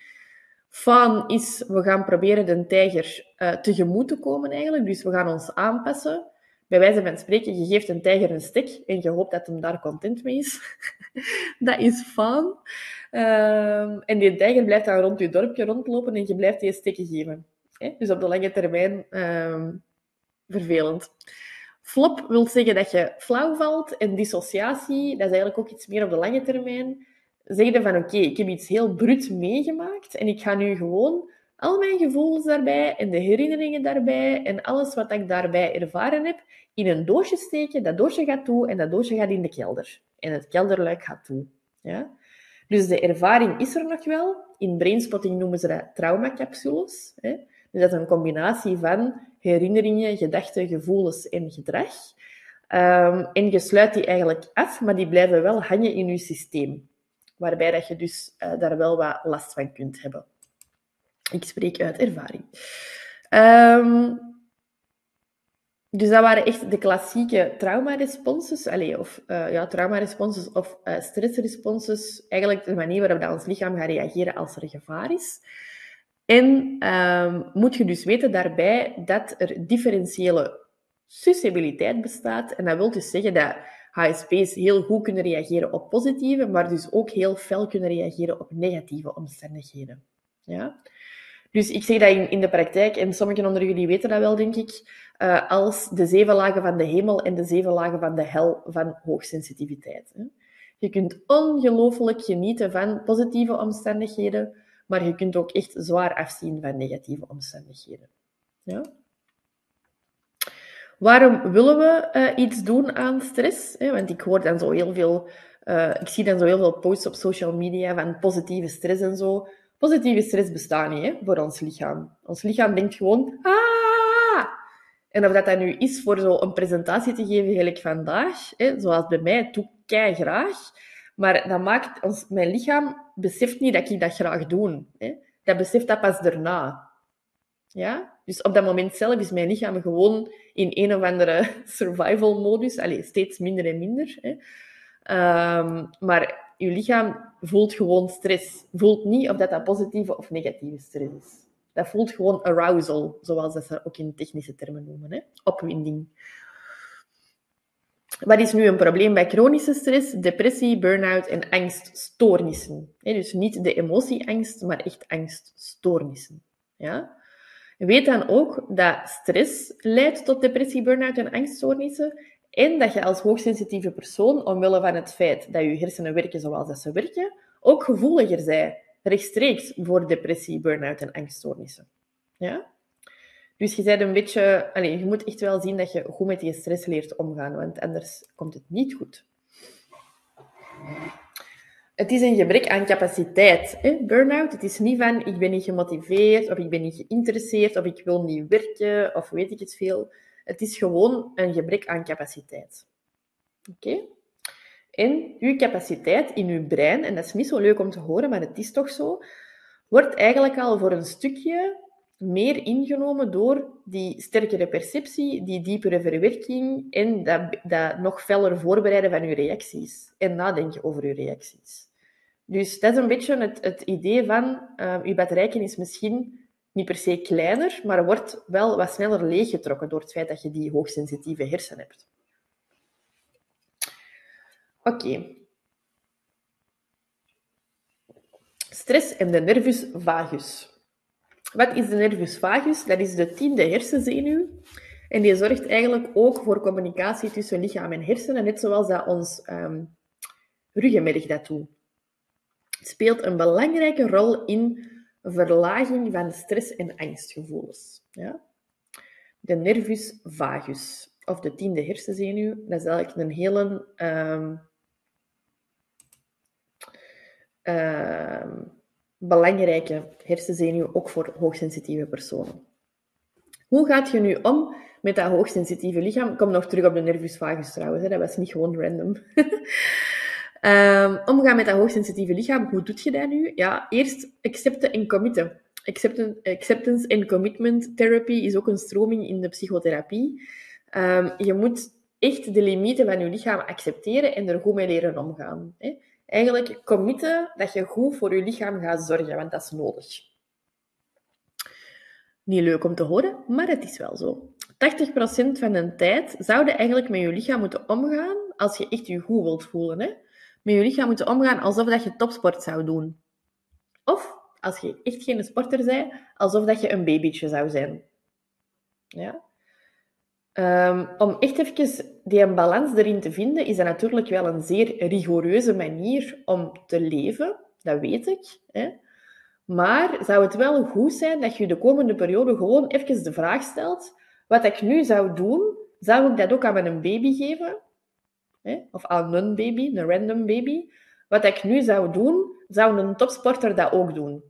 Fawn is we gaan proberen de tijger uh, tegemoet te komen eigenlijk. Dus we gaan ons aanpassen. Bij wijze van spreken, je geeft een tijger een stek en je hoopt dat hem daar content mee is. *laughs* dat is fawn. Uh, en die tijger blijft dan rond je dorpje rondlopen en je blijft die stekken geven. Dus op de lange termijn uh, vervelend. Flop wil zeggen dat je flauw valt. En dissociatie, dat is eigenlijk ook iets meer op de lange termijn. Zeg je van, oké, ik heb iets heel brut meegemaakt en ik ga nu gewoon al mijn gevoelens daarbij en de herinneringen daarbij en alles wat ik daarbij ervaren heb, in een doosje steken. Dat doosje gaat toe en dat doosje gaat in de kelder. En het kelderluik gaat toe. Ja? Dus de ervaring is er nog wel. In brainspotting noemen ze dat traumacapsules. Hè? Dus dat is een combinatie van herinneringen, gedachten, gevoelens en gedrag. Um, en je sluit die eigenlijk af, maar die blijven wel hangen in je systeem. waarbij dat je dus uh, daar wel wat last van kunt hebben. Ik spreek uit ervaring. Um, dus dat waren echt de klassieke traumaresponses, allez, of uh, ja, traumaresponses of uh, stressresponses. Eigenlijk de manier waarop dat ons lichaam gaat reageren als er gevaar is. En um, moet je dus weten daarbij dat er differentiële susceptibiliteit bestaat. En dat wil dus zeggen dat HSP's heel goed kunnen reageren op positieve, maar dus ook heel fel kunnen reageren op negatieve omstandigheden. Ja? Dus ik zeg dat in, de praktijk, en sommigen onder jullie weten dat wel, denk ik, uh, als de zeven lagen van de hemel en de zeven lagen van de hel van hoogsensitiviteit. Hè. Je kunt ongelooflijk genieten van positieve omstandigheden, maar je kunt ook echt zwaar afzien van negatieve omstandigheden. Waarom willen we uh, iets doen aan stress? Want ik hoor dan zo heel veel, uh, ik zie dan zo heel veel posts op social media van positieve stress en zo. Positieve stress bestaat niet hè, voor ons lichaam. Ons lichaam denkt gewoon, ah! En of dat, dat nu is voor zo een presentatie te geven, gelijk vandaag, hè, zoals bij mij, doe ik graag. Maar dat maakt ons, mijn lichaam beseft niet dat ik dat graag doe. Hè. Dat beseft dat pas daarna. Ja? Dus op dat moment zelf is mijn lichaam gewoon in een of andere *laughs* survival modus. Allee, steeds minder en minder. Hè. Um, maar je lichaam voelt gewoon stress. Voelt niet of dat, dat positieve of negatieve stress is. Dat voelt gewoon arousal, zoals dat ze ook in technische termen noemen. Hè? Opwinding. Wat is nu een probleem bij chronische stress? Depressie, burn-out en angststoornissen. Dus niet de emotieangst, maar echt angststoornissen. Ja? Weet dan ook dat stress leidt tot depressie, burn-out en angststoornissen. En dat je als hoogsensitieve persoon, omwille van het feit dat je hersenen werken zoals dat ze werken, ook gevoeliger bent, rechtstreeks voor depressie, burn-out en angststoornissen. Ja? Dus je, bent een beetje, allez, je moet echt wel zien dat je goed met je stress leert omgaan, want anders komt het niet goed. Het is een gebrek aan capaciteit, burn-out. Het is niet van ik ben niet gemotiveerd, of ik ben niet geïnteresseerd, of ik wil niet werken, of weet ik het veel. Het is gewoon een gebrek aan capaciteit. Oké? En uw capaciteit in uw brein, en dat is niet zo leuk om te horen, maar het is toch zo, wordt eigenlijk al voor een stukje meer ingenomen door die sterkere perceptie, die diepere verwerking en dat, dat nog feller voorbereiden van uw reacties en nadenken over uw reacties. Dus dat is een beetje het, het idee van, uh, uw batterijken is misschien niet per se kleiner, maar wordt wel wat sneller leeggetrokken door het feit dat je die hoogsensitieve hersen hebt. Oké. Stress en de nervus vagus. Wat is de nervus vagus? Dat is de tiende hersenzenuw. En die zorgt eigenlijk ook voor communicatie tussen lichaam en hersenen, net zoals dat ons um, ruggenmerg dat doet. Het speelt een belangrijke rol in verlaging van stress- en angstgevoelens. Ja? De nervus vagus, of de tiende hersenzenuw, dat is eigenlijk een hele um, uh, belangrijke hersenzenuw, ook voor hoogsensitieve personen. Hoe gaat je nu om met dat hoogsensitieve lichaam? Ik kom nog terug op de nervus vagus trouwens, hè. dat was niet gewoon random. Um, *laughs* omgaan met dat hoogsensitieve lichaam, hoe doe je dat nu? Ja, eerst accepten en committen. Acceptance and commitment therapy is ook een stroming in de psychotherapie. Um, je moet echt de limieten van je lichaam accepteren en er goed mee leren omgaan. Hè? Eigenlijk committen dat je goed voor je lichaam gaat zorgen, want dat is nodig. Niet leuk om te horen, maar het is wel zo. 80% van de tijd zou je eigenlijk met je lichaam moeten omgaan als je echt je goed wilt voelen. Hè? met je lichaam moeten omgaan alsof dat je topsport zou doen. Of, als je echt geen sporter bent, alsof dat je een babytje zou zijn. Ja? Um, om echt even die balans erin te vinden, is dat natuurlijk wel een zeer rigoureuze manier om te leven. Dat weet ik. Hè? Maar zou het wel goed zijn dat je de komende periode gewoon even de vraag stelt: wat ik nu zou doen, zou ik dat ook aan mijn baby geven? of aan een baby, een random baby. Wat ik nu zou doen, zou een topsporter dat ook doen?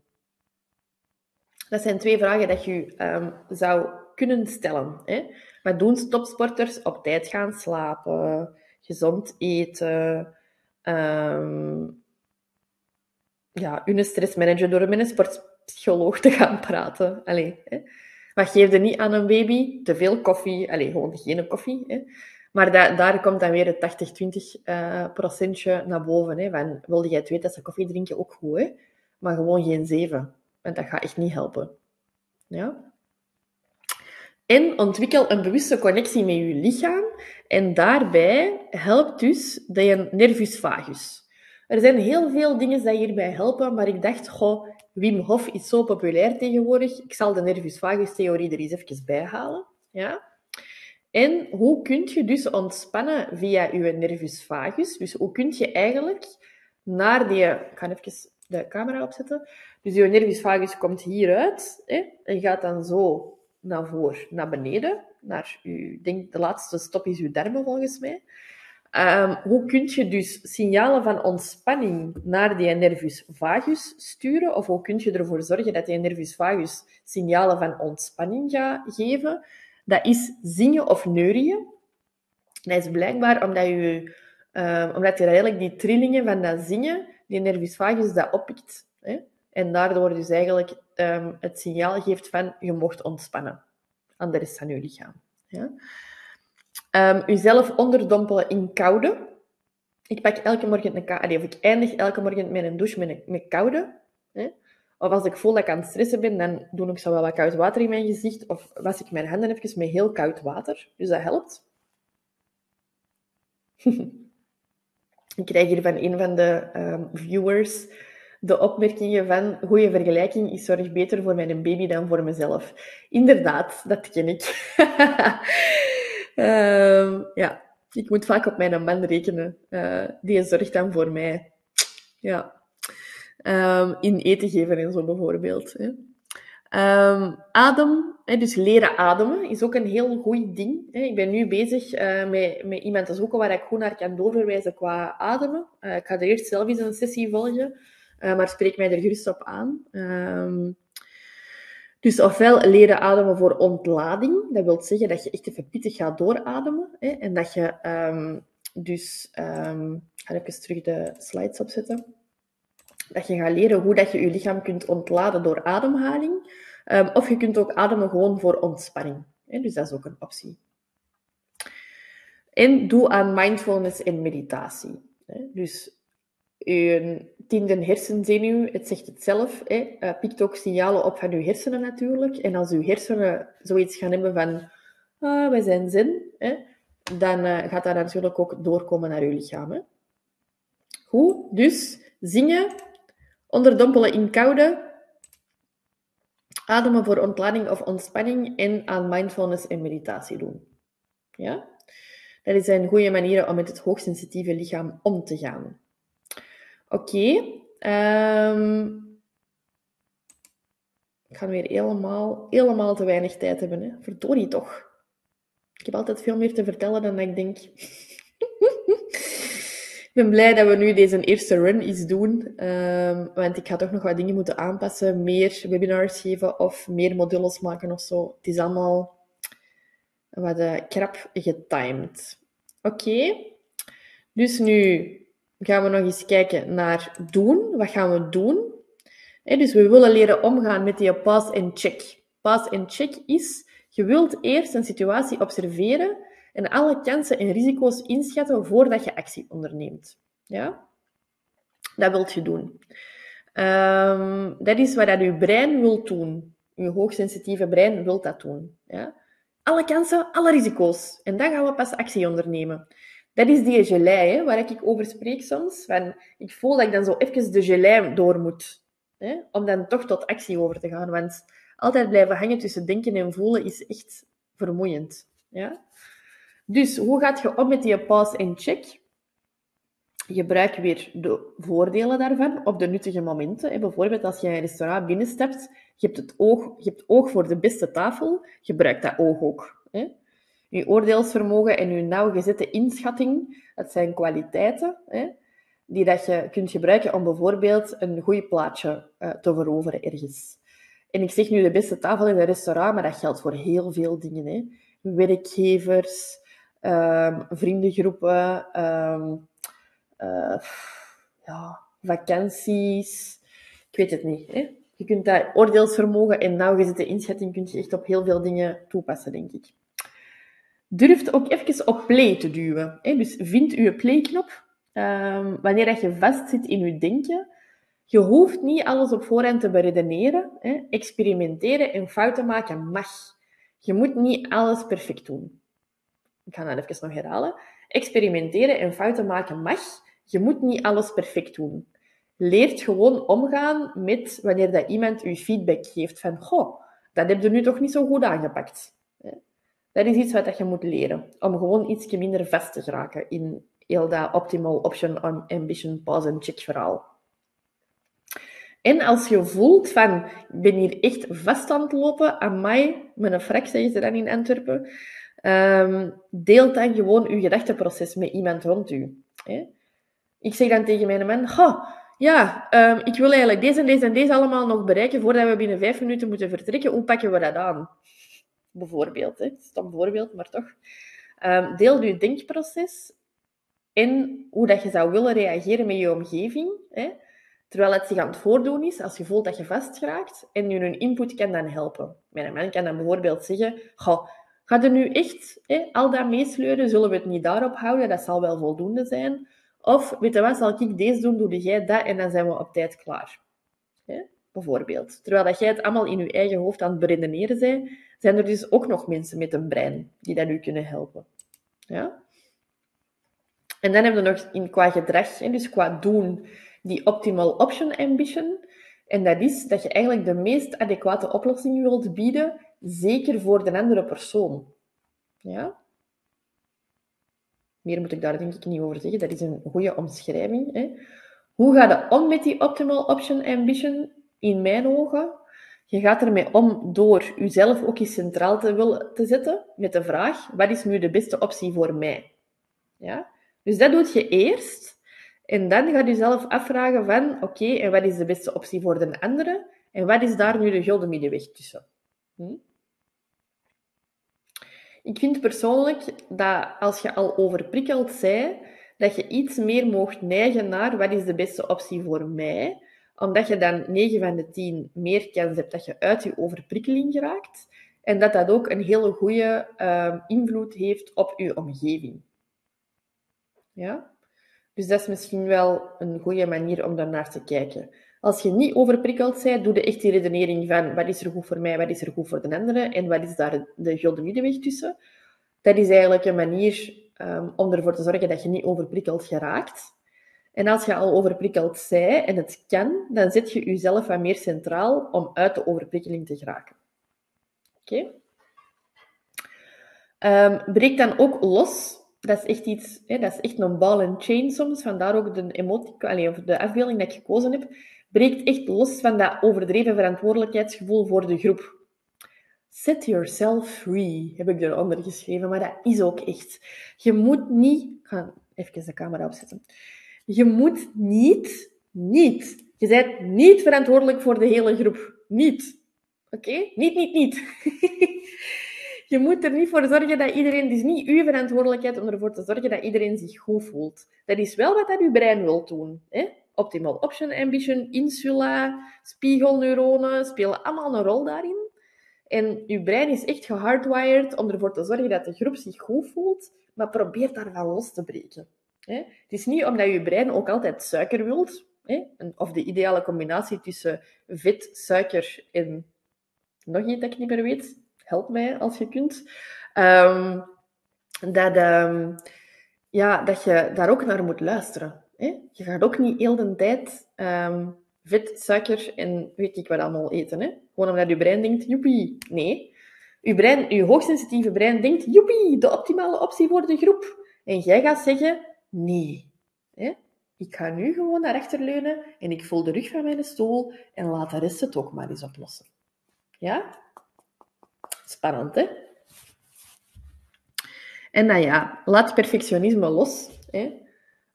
Dat zijn twee vragen dat je um, zou kunnen stellen. Hè? Wat doen topsporters? Op tijd gaan slapen, gezond eten, um, ja, hun stress managen door met een sportpsycholoog te gaan praten. Allee, hè. Wat geef je niet aan een baby? Te veel koffie. Allee, gewoon geen koffie. Hè. Maar da daar komt dan weer het 80-20 uh, procentje naar boven. Hè, wilde jij weten dat ze koffie drinken? Ook goed, hè? maar gewoon geen 7. Want dat gaat echt niet helpen. Ja? En ontwikkel een bewuste connectie met je lichaam. En daarbij helpt dus je nervus vagus. Er zijn heel veel dingen die hierbij helpen, maar ik dacht, goh, Wim Hof is zo populair tegenwoordig. Ik zal de nervus vagus theorie er eens even bij halen. Ja? En hoe kun je dus ontspannen via je nervus vagus? Dus hoe kun je eigenlijk naar die... Ik ga even de camera opzetten. Dus je nervus vagus komt hieruit hè, en gaat dan zo naar voren, naar beneden. Naar uw, denk, de laatste stop is uw darmen volgens mij. Um, hoe kun je dus signalen van ontspanning naar die nervus vagus sturen? Of hoe kun je ervoor zorgen dat die nervus vagus signalen van ontspanning gaat geven? Dat is zingen of neurien. Dat is blijkbaar omdat je, um, omdat je eigenlijk die trillingen van dat zingen, die nervus vagus dat oppikt. Hè? En daardoor dus eigenlijk um, het signaal geeft van je mocht ontspannen aan de rest van je lichaam. Ja? Um, uzelf onderdompelen in koude. Ik pak elke morgen een of ik eindig elke morgen met een douche met, met koude. Hè? Of als ik voel dat ik aan het stressen ben, dan doe ik zo wel wat koud water in mijn gezicht. Of was ik mijn handen even met heel koud water. Dus dat helpt. *laughs* ik krijg hier van een van de um, viewers de opmerkingen van goede vergelijking, ik zorg beter voor mijn baby dan voor mezelf. Inderdaad, dat ken ik. um, *laughs* ja, ik moet vaak op mijn man rekenen. Uh, die zorgt dan voor mij. Ja. Um, in eten geven en zo bijvoorbeeld. Hè. Um, adem, hè, dus leren ademen, is ook een heel goed ding. Hè. Ik ben nu bezig uh, met, met iemand te zoeken waar ik goed naar kan doorverwijzen qua ademen. Uh, ik ga er eerst zelf eens een sessie volgen. Uh, maar spreek mij er gerust op aan. Um, dus ofwel leren ademen voor ontlading. Dat wil zeggen dat je echt even pittig gaat doorademen. Hè, en dat je um, dus... Um, ga eens terug de slides opzetten. Dat je gaat leren hoe dat je je lichaam kunt ontladen door ademhaling. Of je kunt ook ademen gewoon voor ontspanning. Hè, dus dat is ook een optie. En doe aan mindfulness en meditatie. Hè. Dus je tiende hersenzenuw, het zegt het zelf, hè, uh, pikt ook signalen op van je hersenen natuurlijk. En als je hersenen zoiets gaan hebben van, ah, wij zijn zen, hè, dan uh, gaat dat natuurlijk ook doorkomen naar je lichaam. Hè. Goed, dus zingen, onderdompelen in koude, ademen voor ontlading of ontspanning en aan mindfulness en meditatie doen. Ja? Dat zijn goede manieren om met het hoogsensitieve lichaam om te gaan. Oké. Okay. Um, ik ga weer helemaal, helemaal te weinig tijd hebben. Hè. Verdorie toch. Ik heb altijd veel meer te vertellen dan ik denk. *laughs* ik ben blij dat we nu deze eerste run iets doen. Um, want ik ga toch nog wat dingen moeten aanpassen. Meer webinars geven of meer modules maken of zo. Het is allemaal wat uh, krap getimed. Oké. Dus nu gaan we nog eens kijken naar doen. Wat gaan we doen? dus we willen leren omgaan met die pass and check. Pass and check is, je wilt eerst een situatie observeren en alle kansen en risico's inschatten voordat je actie onderneemt. Ja? Dat wilt je doen. Um, dat is wat je brein wil doen. Je hoogsensitieve brein wil dat doen. Ja? Alle kansen, alle risico's. En dan gaan we pas actie ondernemen. Dat is die gelei hè, waar ik over spreek soms. Van, ik voel dat ik dan zo even de gelei door moet. Hè, om dan toch tot actie over te gaan. Want altijd blijven hangen tussen denken en voelen is echt vermoeiend. Ja? Dus hoe gaat je om met die pause en check? Gebruik weer de voordelen daarvan op de nuttige momenten. Bijvoorbeeld als je een restaurant binnenstapt, je hebt, het oog, je hebt oog voor de beste tafel, gebruik dat oog ook. Hè? Je oordeelsvermogen en je nauwgezette inschatting, dat zijn kwaliteiten hè, die dat je kunt gebruiken om bijvoorbeeld een goed plaatje uh, te veroveren ergens. En ik zeg nu de beste tafel in een restaurant, maar dat geldt voor heel veel dingen. Hè. Werkgevers, um, vriendengroepen, um, uh, ja, vakanties, Ik weet het niet. Je kunt dat oordeelsvermogen en nauwgezette inschatting kun je echt op heel veel dingen toepassen, denk ik. Durf ook even op play te duwen. Dus vind uw playknop. Um, wanneer dat je vastzit in je denken, je hoeft niet alles op voorhand te beredeneren. Hè? Experimenteren en fouten maken mag. Je moet niet alles perfect doen. Ik ga dat even nog herhalen. Experimenteren en fouten maken mag. Je moet niet alles perfect doen. Leert gewoon omgaan met wanneer dat iemand u feedback geeft van goh, dat heb je nu toch niet zo goed aangepakt. Dat is iets wat je moet leren, om gewoon iets minder vast te geraken in heel dat optimal option ambition pause and check verhaal. En als je voelt van, ik ben hier echt vast aan het lopen, aan mij, een frak zeggen ze dan in Antwerpen, um, deel dan gewoon je gedachteproces met iemand rond u. Hè? Ik zeg dan tegen mijn man, ja, um, ik wil eigenlijk deze en deze en deze allemaal nog bereiken voordat we binnen vijf minuten moeten vertrekken. Hoe pakken we dat aan? Bijvoorbeeld, hè. het is een voorbeeld, maar toch. Um, deel je denkproces en hoe dat je zou willen reageren met je omgeving. Hè? Terwijl het zich aan het voordoen is, als je voelt dat je vastgeraakt. En je een input kan dan helpen. Mijn man kan dan bijvoorbeeld zeggen... Goh, ga er nu echt hè, al dat meesleuren? Zullen we het niet daarop houden? Dat zal wel voldoende zijn. Of, weet je wat, zal ik deze doen, doe jij dat en dan zijn we op tijd klaar. Bijvoorbeeld. Terwijl dat jij het allemaal in je eigen hoofd aan het beredeneren bent, zijn er dus ook nog mensen met een brein die dat u kunnen helpen. Ja? En dan hebben we nog in, qua gedrag, hè, dus qua doen, die optimal option ambition. En dat is dat je eigenlijk de meest adequate oplossing wilt bieden, zeker voor de andere persoon. Ja? Meer moet ik daar denk ik niet over zeggen. Dat is een goede omschrijving. Hè? Hoe ga je om met die optimal option ambition? In mijn ogen. Je gaat ermee om door jezelf ook eens centraal te willen te zetten met de vraag: wat is nu de beste optie voor mij? Ja? Dus dat doe je eerst. En dan ga je jezelf afvragen van, oké, en wat is de beste optie voor de andere? En wat is daar nu de gulden middenweg tussen? Hm? Ik vind persoonlijk dat als je al overprikkeld zij, dat je iets meer mocht neigen naar wat is de beste optie voor mij, omdat je dan 9 van de 10 meer kans hebt dat je uit je overprikkeling geraakt en dat dat ook een hele goede uh, invloed heeft op je omgeving. Ja? Dus dat is misschien wel een goede manier om daarnaar te kijken. Als je niet overprikkeld bent, doe je echt die redenering van wat is er goed voor mij, wat is er goed voor de anderen en wat is daar de gulden middenweg tussen. Dat is eigenlijk een manier um, om ervoor te zorgen dat je niet overprikkeld geraakt. En als je al overprikkeld bent en het kan, dan zet je jezelf wat meer centraal om uit de overprikkeling te geraken. Oké? Okay? Um, breek dan ook los dat is echt iets, hè, dat is echt een ball and chain soms. Vandaar ook de emotie, of de afbeelding dat ik gekozen heb, breekt echt los van dat overdreven verantwoordelijkheidsgevoel voor de groep. Set yourself free, heb ik eronder geschreven, maar dat is ook echt. Je moet niet, ik ga even de camera opzetten. Je moet niet, niet, je bent niet verantwoordelijk voor de hele groep. Niet. Oké? Niet, niet, niet. *laughs* je moet er niet voor zorgen dat iedereen... Het is niet uw verantwoordelijkheid om ervoor te zorgen dat iedereen zich goed voelt. Dat is wel wat dat uw brein wil doen. Hè? Optimal option ambition, insula, spiegelneuronen spelen allemaal een rol daarin. En uw brein is echt gehardwired om ervoor te zorgen dat de groep zich goed voelt, maar probeer daarvan los te breken. Het is niet omdat je brein ook altijd suiker wilt, of de ideale combinatie tussen vet, suiker en nog iets dat ik niet meer weet, help mij als je kunt. Ehm, dat, um, ja, dat je daar ook naar moet luisteren. Je gaat ook niet heel de tijd um, vet, suiker en weet ik wat allemaal eten. Gewoon omdat je brein denkt, joepie. Nee. Je, brein, je hoogsensitieve brein denkt, joepie, de optimale optie voor de groep. En jij gaat zeggen, nee. Hè? Ik ga nu gewoon naar rechter leunen en ik voel de rug van mijn stoel en laat de rest het ook maar eens oplossen. Ja? Spannend, hè? En nou ja, laat perfectionisme los. Hè?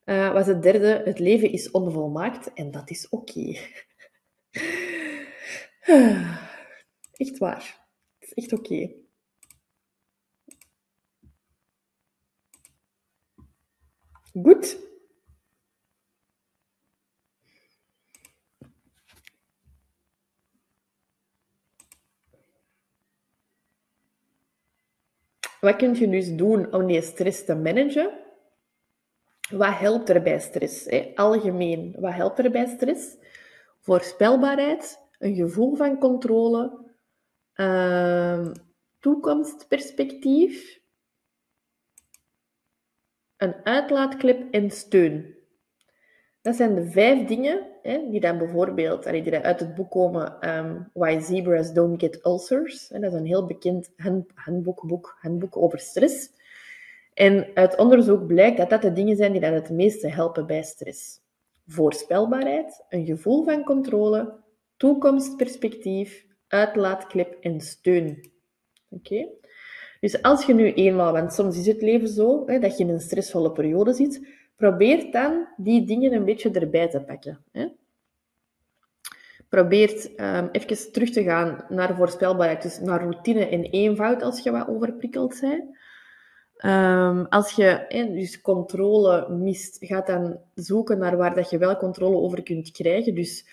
Uh, was het derde, het leven is onvolmaakt en dat is oké. *laughs* echt waar. Het is echt oké. Goed. Wat kun je dus doen om je stress te managen? Wat helpt er bij stress? Hè? Algemeen, wat helpt er bij stress? Voorspelbaarheid, een gevoel van controle, ehm, toekomstperspectief, een uitlaatklep en steun. Dat zijn de vijf dingen hè, die dan bijvoorbeeld die uit het boek komen um, Why Zebras Don't Get Ulcers. Hè, dat is een heel bekend handboek, boek, handboek over stress. En uit onderzoek blijkt dat dat de dingen zijn die dan het meeste helpen bij stress. Voorspelbaarheid, een gevoel van controle, toekomstperspectief, uitlaatklep en steun. Oké? Dus als je nu eenmaal, want soms is het leven zo, hè, dat je in een stressvolle periode zit, probeer dan die dingen een beetje erbij te pakken. Hè. Probeer um, even terug te gaan naar voorspelbaarheid, dus naar routine en eenvoud als je wat overprikkeld bent. Um, als je dus controle mist, ga dan zoeken naar waar dat je wel controle over kunt krijgen. Dus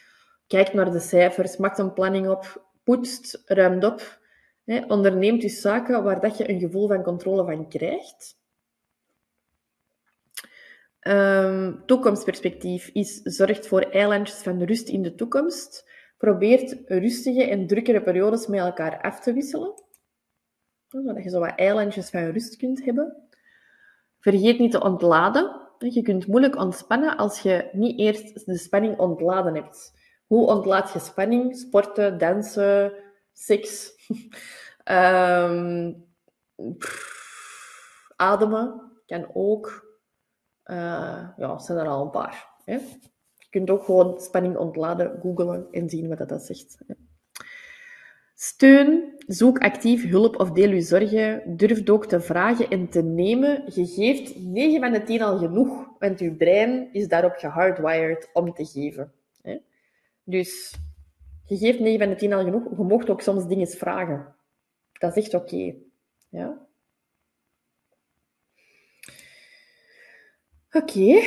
kijk naar de cijfers, maak een planning op, poetst, ruimt op. Hè, onderneemt dus zaken waar dat je een gevoel van controle van krijgt. Um, toekomstperspectief is, zorgt voor eilandjes van rust in de toekomst. Probeert rustige en drukkere periodes met elkaar af te wisselen. Zodat je zo wat eilandjes van rust kunt hebben. Vergeet niet te ontladen. Je kunt moeilijk ontspannen als je niet eerst de spanning ontladen hebt. Hoe ontlaat je spanning? Sporten, dansen, seks. *laughs* um, ademen kan ook. Uh, ja, zijn er al een paar. Je kunt ook gewoon spanning ontladen, googlen en zien wat dat zegt. Hè? Steun, zoek actief hulp of deel je zorgen. Durf ook te vragen en te nemen. Je geeft 9 van de 10 al genoeg, want je brein is daarop gehardwired om te geven. Hè? Dus je geeft 9 van de 10 al genoeg. Je mocht ook soms dingen vragen. Dat is echt oké. Ja? Oké.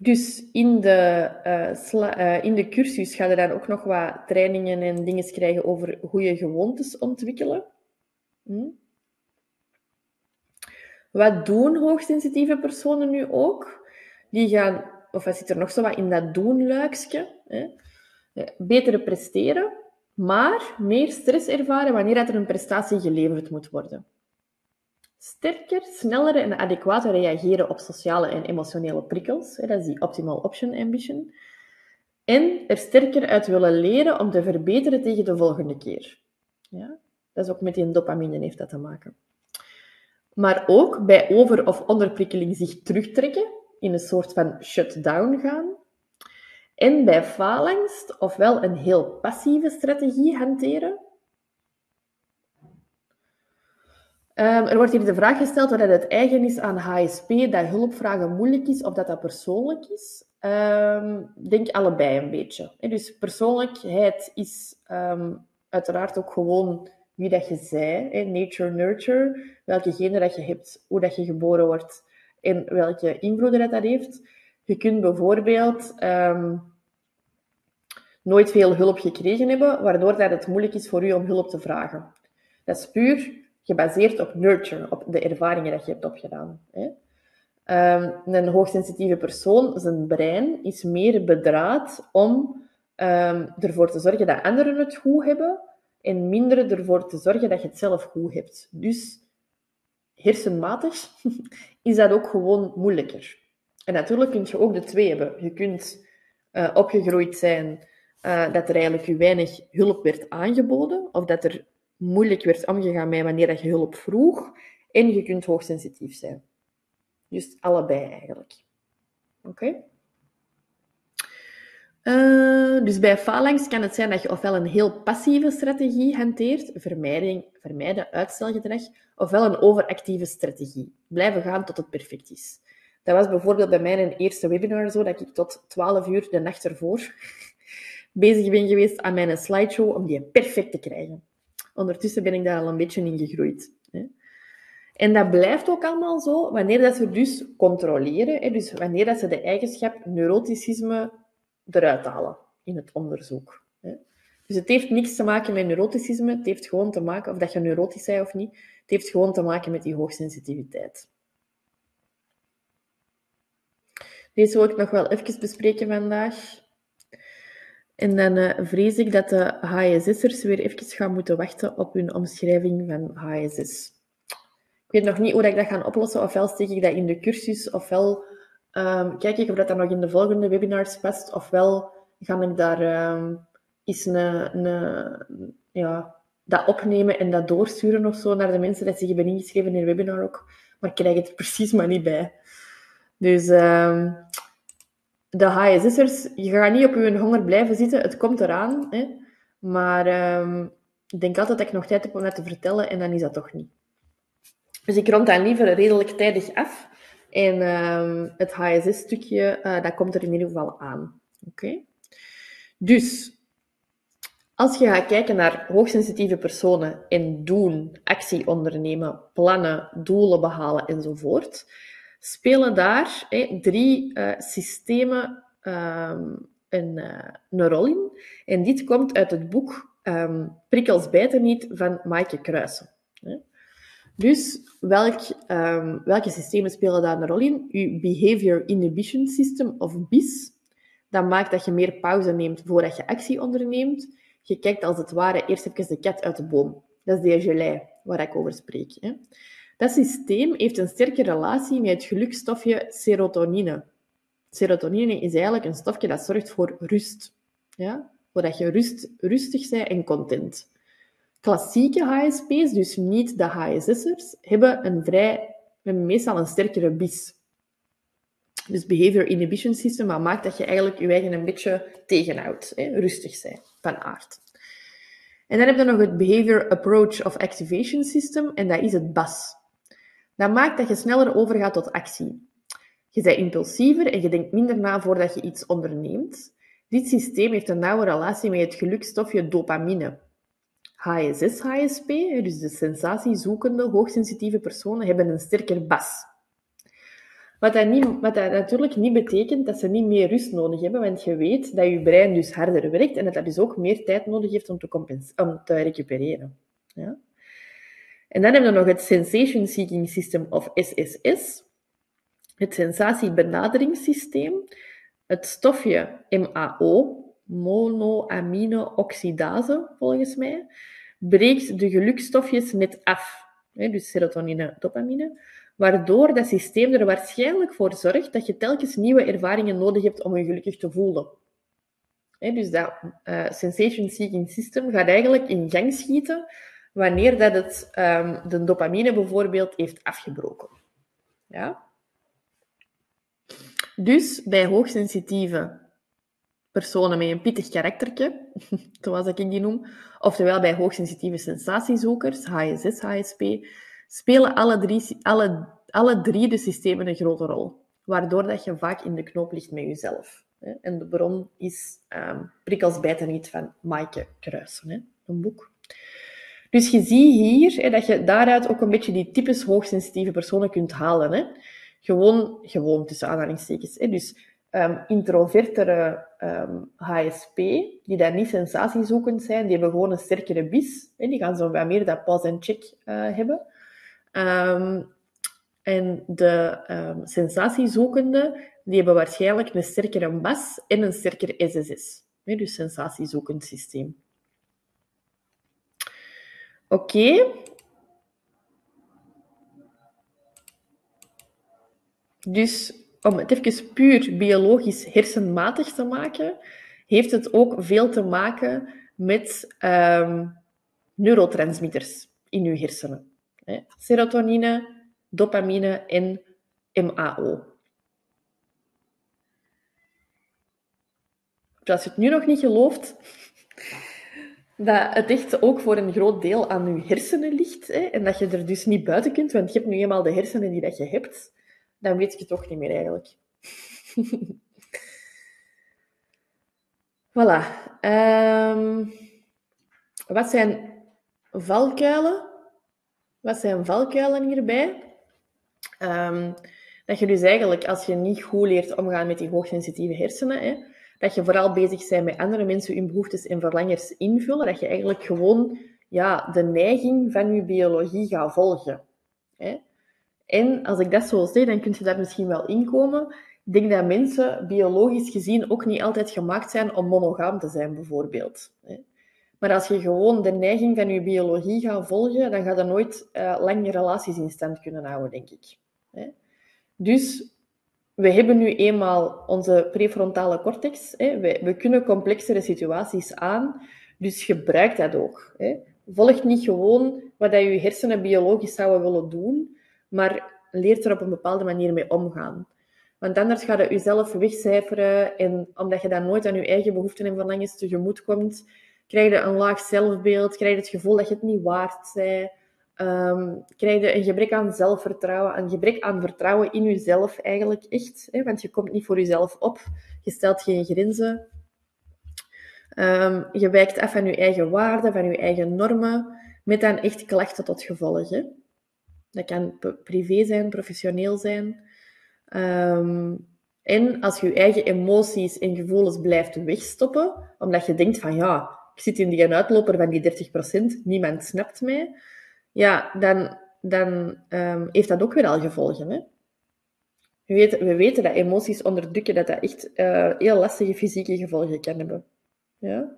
Dus in de, uh, uh, in de cursus ga je dan ook nog wat trainingen en dingen krijgen over goede gewoontes ontwikkelen. Hm? Wat doen hoogsensitieve personen nu ook? Die gaan, of wat zit er nog zo wat in dat doen-luikje? Betere presteren, maar meer stress ervaren wanneer er een prestatie geleverd moet worden. Sterker, sneller en adequater reageren op sociale en emotionele prikkels. Dat is die optimal option ambition. En er sterker uit willen leren om te verbeteren tegen de volgende keer. Ja? Dat is ook met die dopamine heeft dat te maken. Maar ook bij over- of onderprikkeling zich terugtrekken, in een soort van shutdown gaan. En bij faalangst ofwel een heel passieve strategie hanteren, Um, er wordt hier de vraag gesteld wat het eigen is aan HSP, dat hulpvragen moeilijk is of dat dat persoonlijk is. Um, denk allebei een beetje. Dus persoonlijkheid is um, uiteraard ook gewoon wie dat je zij, nature, nurture, welke genen dat je hebt, hoe dat je geboren wordt en welke invloed dat dat heeft. Je kunt bijvoorbeeld nooit veel hulp gekregen hebben, waardoor dat het moeilijk is voor u om hulp te vragen. Dat is puur gebaseerd op nurture, op de ervaringen dat je hebt opgedaan. Hè. Um, een hoogsensitieve persoon, zijn brein, is meer bedraad om um, ervoor te zorgen dat anderen het goed hebben en minder ervoor te zorgen dat je het zelf goed hebt. Dus hersenmatig *laughs* is dat ook gewoon moeilijker. En natuurlijk kun je ook de twee hebben. Je kunt uh, opgegroeid zijn uh, dat er eigenlijk weinig hulp werd aangeboden, of dat er moeilijk werd omgegaan met wanneer je hulp vroeg. En je kunt hoogsensitief zijn. Dus allebei eigenlijk. Oké? Uh, dus bij phalanx kan het zijn dat je ofwel een heel passieve strategie hanteert, vermijding, vermijden, uitstelgedrag, ofwel een overactieve strategie. Blijven gaan tot het perfect is. Dat was bijvoorbeeld bij mij een eerste webinar zo, dat ik tot 12 uur de nacht ervoor bezig ben geweest aan mijn slideshow om die perfect te krijgen. Ondertussen ben ik daar al een beetje in gegroeid. Hè. En dat blijft ook allemaal zo wanneer dat ze dus controleren, hè, dus wanneer dat ze de eigenschap neuroticisme eruit halen in het onderzoek. Hè. Dus het heeft niks te maken met neuroticisme. Het heeft gewoon te maken, of dat je neurotisch bent of niet, het heeft gewoon te maken met die hoogsensitiviteit. Deze wil ik nog wel even bespreken vandaag. En dan uh, vrees ik dat de HSS'ers weer even gaan moeten wachten op hun omschrijving van HSS. Ik weet nog niet hoe ik dat ga oplossen. Ofwel steek ik dat in de cursus, ofwel um, kijk ik of dat nog in de volgende webinars past, ofwel ga ik daar um, een, ja, dat opnemen en dat doorsturen of zo naar de mensen die zich hebben ingeschreven in het webinar ook. Maar ik krijg het precies maar niet bij. Dus um, de HSS'ers, je gaat niet op je honger blijven zitten. Het komt eraan. Hè? Maar um, ik denk altijd dat ik nog tijd heb om dat te vertellen en dan is dat toch niet. Dus ik rond dan liever redelijk tijdig af. En um, het HSS-stukje, uh, dat komt er in ieder geval aan. Oké? Dus, als je gaat kijken naar hoogsensitieve personen en doen, actie ondernemen, plannen, doelen behalen enzovoort, spelen daar drie uh, systemen een, uh, een, rol in. En dit komt uit het boek um, Prikkels bijten niet van Maaike Kruisen. Hè. Dus welk, um, welke systemen spelen daar een rol in? Uw Behavior Inhibition System, of BIS. Dat maakt dat je meer pauze neemt voordat je actie onderneemt. Je kijkt als het ware eerst even de kat uit de boom. Dat is de gelei waar ik over spreek. Hè. Dat systeem heeft een sterke relatie met het gelukstofje serotonine. Serotonine is eigenlijk een stofje dat zorgt voor rust. Ja? Voordat je rust, rustig bent en content. Klassieke HSP's, dus niet de HSS'ers, hebben, een vrij, meestal een sterkere BIS. Dus Behavior Inhibition System, maar maakt dat je eigenlijk je eigen een beetje tegenhoudt. Hè? Rustig zijn, van aard. En dan heb je nog het Behavior Approach of Activation System, en dat is het BAS. Dat maakt dat je sneller overgaat tot actie. Je bent impulsiever en je denkt minder na voordat je iets onderneemt. Dit systeem heeft een nauwe relatie met het gelukstofje dopamine. HSS-HSP, dus de sensatiezoekende, hoogsensitieve personen, hebben een sterker bas. Wat dat, niet, natuurlijk niet betekent dat ze niet meer rust nodig hebben, want je weet dat je brein dus harder werkt en dat dat dus ook meer tijd nodig heeft om te, om te recupereren. Ja? En dan hebben we nog het Sensation Seeking System of SSS, het sensatiebenaderingssysteem, het stofje MAO, monoamine oxidase volgens mij, breekt de gelukstofjes net af, dus serotonine, dopamine, waardoor dat systeem er waarschijnlijk voor zorgt dat je telkens nieuwe ervaringen nodig hebt om je gelukkig te voelen. dus dat uh, sensation seeking system gaat eigenlijk in gang schieten wanneer dat het um, de dopamine bijvoorbeeld heeft afgebroken. Ja? Dus bij hoogsensitieve personen met een pittig karaktertje, *laughs* zoals ik die noem, oftewel bij hoogsensitieve sensatiezoekers, HSS, HSP, spelen alle drie, alle, alle drie de systemen een grote rol, waardoor dat je vaak in de knoop ligt met jezelf. En de bron is um, Prikkels bijten niet van Maaike Kruisen, een boek. Dus je ziet hier hè, dat je daaruit ook een beetje die typisch hoogsensitieve personen kunt halen. Hè. Gewoon, gewoon tussen aanhalingstekens. Hè. Dus um, introvertere HSP, die daar niet sensatiezoekend zijn, die hebben gewoon een sterkere bis. Hè. Die gaan zo wat meer dat pause and check uh, hebben. Um, en de um, sensatiezoekende, die hebben waarschijnlijk een sterkere bas en een sterker SSS. Hè, dus sensatiezoekend systeem. Oké. Dus om het even puur biologisch hersenmatig te maken, heeft het ook veel te maken met um, neurotransmitters in uw hersenen. Serotonine, dopamine en MAO. Als je het nu nog niet gelooft, dat het echt ook voor een groot deel aan je hersenen ligt. Hè, en dat je er dus niet buiten kunt, want je hebt nu eenmaal de hersenen die dat je hebt. Dan weet je toch niet meer eigenlijk. *laughs* voilà. Um, wat zijn valkuilen? Wat zijn valkuilen hierbij? Um, dat je dus eigenlijk, als je niet goed leert omgaan met die hoogsensitieve hersenen, hè, dat je vooral bezig bent met andere mensen hun behoeftes en verlangers invullen, dat je eigenlijk gewoon ja, de neiging van je biologie gaat volgen. Hè? En als ik dat zo zeg, dan kun je daar misschien wel inkomen. Ik denk dat mensen biologisch gezien ook niet altijd gemaakt zijn om monogaam te zijn, bijvoorbeeld. Maar als je gewoon de neiging van je biologie gaat volgen, dan ga je nooit uh, lang relaties in stand kunnen houden, denk ik. Dus we hebben nu eenmaal onze prefrontale cortex. We, we kunnen complexere situaties aan, dus gebruik dat ook. Volg niet gewoon wat je hersenen biologisch zouden willen doen, maar leer er op een bepaalde manier mee omgaan. Want anders ga je jezelf wegcijferen en omdat je dan nooit aan je eigen behoeften en verlangens tegemoet komt, krijg je een laag zelfbeeld, krijg je het gevoel dat je het niet waard bent, um, krijg je een gebrek aan zelfvertrouwen, een gebrek aan vertrouwen in jezelf eigenlijk echt, hè, want je komt niet voor jezelf op, je stelt geen grenzen, um, je wijkt af van je eigen waarden, van je eigen normen, met dan echt klachten tot gevolg. Dat kan privé zijn, professioneel zijn. Um, en als je je eigen emoties en gevoelens blijft wegstoppen, omdat je denkt van ja, ik zit in die uitloper van die 30%, niemand snapt mij, ja, dan, dan um, heeft dat ook weer al gevolgen. Hè? We, weten, we weten dat emoties onderdrukken, dat dat echt uh, heel lastige fysieke gevolgen kan hebben. Ja?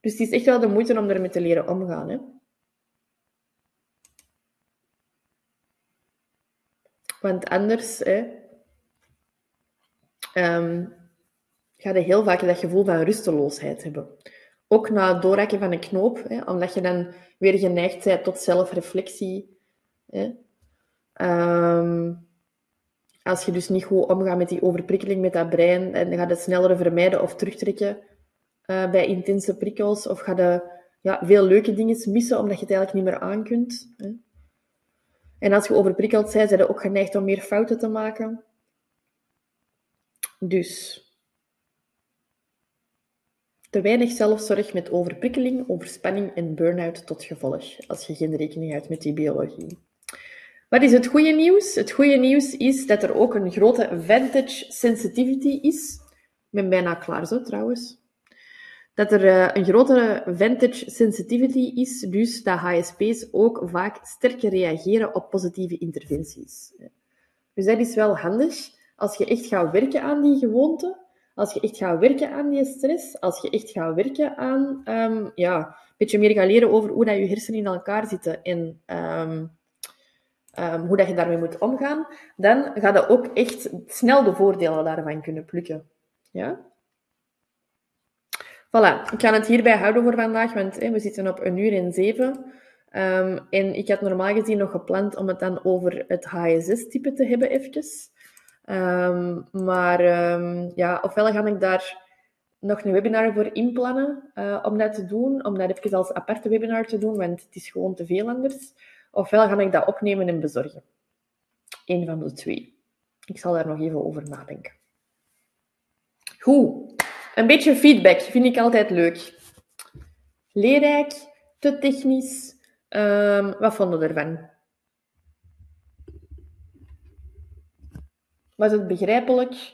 Dus het is echt wel de moeite om ermee te leren omgaan. Hè? Want anders hè, um, ga je heel vaak dat gevoel van rusteloosheid hebben. Ook na het van een knoop, hè, omdat je dan weer geneigd bent tot zelfreflectie. Hè. Um, als je dus niet goed omgaat met die overprikkeling met dat brein, dan ga het sneller vermijden of terugtrekken uh, bij intense prikkels. Of ga je ja, veel leuke dingen missen, omdat je het eigenlijk niet meer aan kunt. Hè. En als je overprikkeld bent, zijn je ook geneigd om meer fouten te maken. Dus te weinig zelfzorg met overprikkeling, overspanning en burn-out tot gevolg, als je geen rekening houdt met die biologie. Wat is het goede nieuws? Het goede nieuws is dat er ook een grote vantage sensitivity is. Ik ben bijna klaar zo trouwens. Dat er uh, een grotere vantage sensitivity is, dus dat HSP's ook vaak sterker reageren op positieve interventies. Dus dat is wel handig als je echt gaat werken aan die gewoonte als je echt gaat werken aan die stress, als je echt gaat werken aan um, ja, een beetje meer gaan leren over hoe dat je hersenen in elkaar zitten en um, um, hoe dat je daarmee moet omgaan, dan ga je ook echt snel de voordelen daarvan kunnen plukken. Ja? Voilà, ik ga het hierbij houden voor vandaag, want we zitten op een uur en zeven. Um, en ik had normaal gezien nog gepland om het dan over het HSS-type te hebben, eventjes. Um, maar um, ja, ofwel ga ik daar nog een webinar voor inplannen uh, om dat te doen, om dat even als aparte webinar te doen, want het is gewoon te veel anders. Ofwel ga ik dat opnemen en bezorgen. Eén van de twee. Ik zal daar nog even over nadenken. Goed. Een beetje feedback vind ik altijd leuk. Leerrijk, te technisch. Um, wat vonden we ervan? Was het begrijpelijk?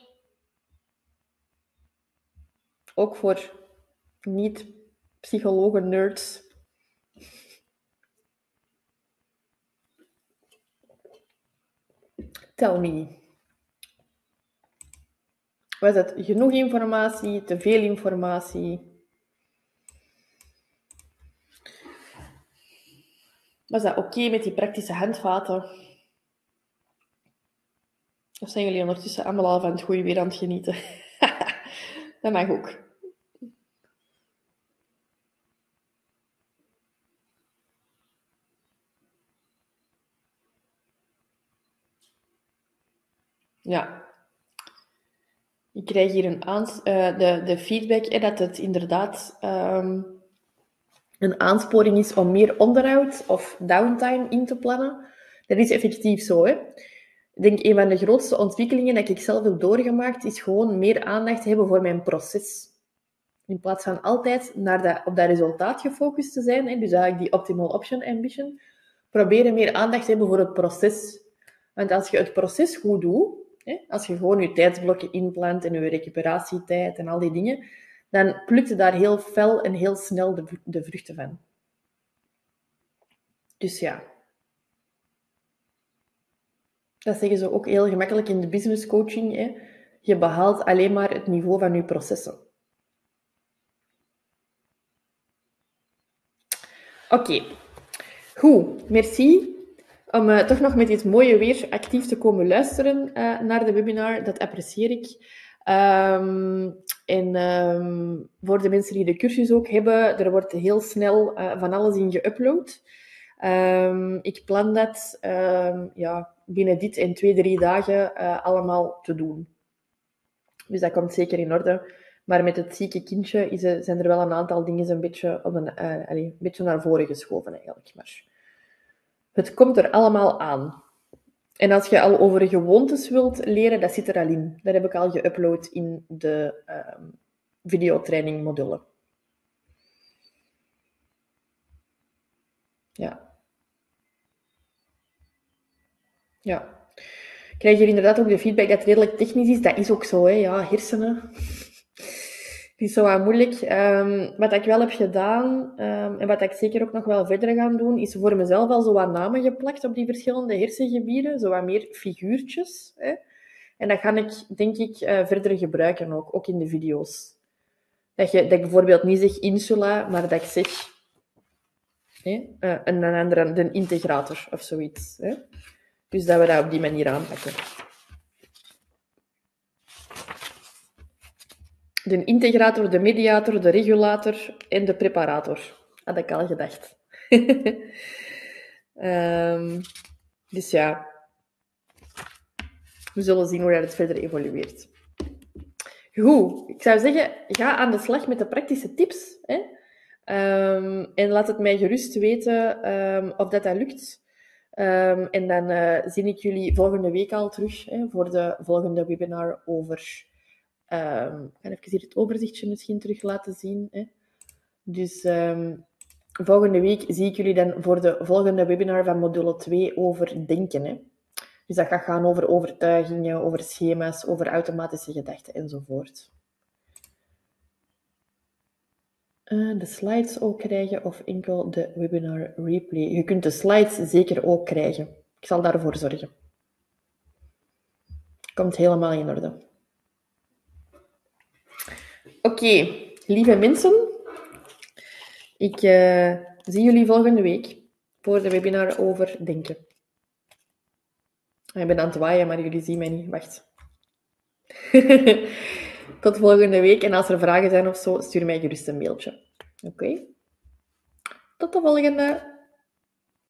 Ook voor niet-psychologen-nerds. Tell me. Was het genoeg informatie, te veel informatie? Was dat oké met die praktische handvaten? Of zijn jullie ondertussen allemaal al van het goede weer aan het genieten? *laughs* dat mag ook. Ja. Ik krijg hier een uh, de, de feedback eh, dat het inderdaad um, een aansporing is om meer onderhoud of downtime in te plannen. Dat is effectief zo. Hè? Ik denk een van de grootste ontwikkelingen dat ik zelf heb doorgemaakt, is gewoon meer aandacht hebben voor mijn proces. In plaats van altijd naar dat, op dat resultaat gefocust te zijn, hè, dus eigenlijk die optimal option ambition, proberen meer aandacht te hebben voor het proces. Want als je het proces goed doet, hè, als je gewoon je tijdsblokken inplant en je recuperatietijd en al die dingen, dan plukt je daar heel fel en heel snel de, de vruchten van. Dus ja. Dat zeggen ze ook heel gemakkelijk in de business coaching. Hè. Je behaalt alleen maar het niveau van je processen. Oké. Goed, merci om uh, toch nog met dit mooie weer actief te komen luisteren uh, naar de webinar. Dat apprecieer ik. Um, en um, voor de mensen die de cursus ook hebben, er wordt heel snel uh, van alles in geüpload. Um, ik plan dat ja, binnen dit en twee, drie dagen allemaal te doen. Dus dat komt zeker in orde. Maar met het zieke kindje is, zijn er wel een aantal dingen een beetje, op een, allez, een beetje naar voren geschoven eigenlijk. Maar het komt er allemaal aan. En als je al over gewoontes wilt leren, dat zit er al in. Dat heb ik al geüpload in de uh, videotraining module. Ja. Ja. Krijg je inderdaad ook de feedback dat het redelijk technisch is? Dat is ook zo, hè. Ja, hersenen. *laughs* Het is zo wat moeilijk. Um, wat ik wel heb gedaan, um, en wat ik zeker ook nog wel verder ga doen, is voor mezelf al zo wat namen geplakt op die verschillende hersengebieden. Zo wat meer figuurtjes. Hè. En dat ga ik, denk ik, uh, verder gebruiken ook, ook in de video's. Dat, je, dat ik bijvoorbeeld niet zeg insula, maar dat ik zeg hè, uh, een, een andere, de integrator of zoiets. Hè. Dus dat we dat op die manier aanpakken. de integrator, de mediator, de regulator en de preparator. Had ik al gedacht. um, *laughs* dus ja, we zullen zien hoe dat het verder evolueert. Goed, ik zou zeggen, ga aan de slag met de praktische tips. Hè? Um, en laat het mij gerust weten um, of dat, dat lukt. Um, en dan uh, zie ik jullie volgende week al terug hè, voor de volgende webinar over Um, ik ga even hier het overzichtje misschien terug laten zien. Hè. Dus um, volgende week zie ik jullie dan voor de volgende webinar van module 2 over denken. Hè. Dus dat gaat gaan over overtuigingen, over schema's, over automatische gedachten enzovoort. Uh, de slides ook krijgen of enkel de webinar replay. Je kunt de slides zeker ook krijgen. Ik zal daarvoor zorgen. Komt helemaal in orde. Oké, lieve mensen. Ik uh, zie jullie volgende week voor de webinar over denken. Ik ben aan het waaien, maar jullie zien mij niet. Wacht. *laughs* Tot volgende week. En als er vragen zijn of zo, stuur mij gerust een mailtje. Oké? Tot de volgende.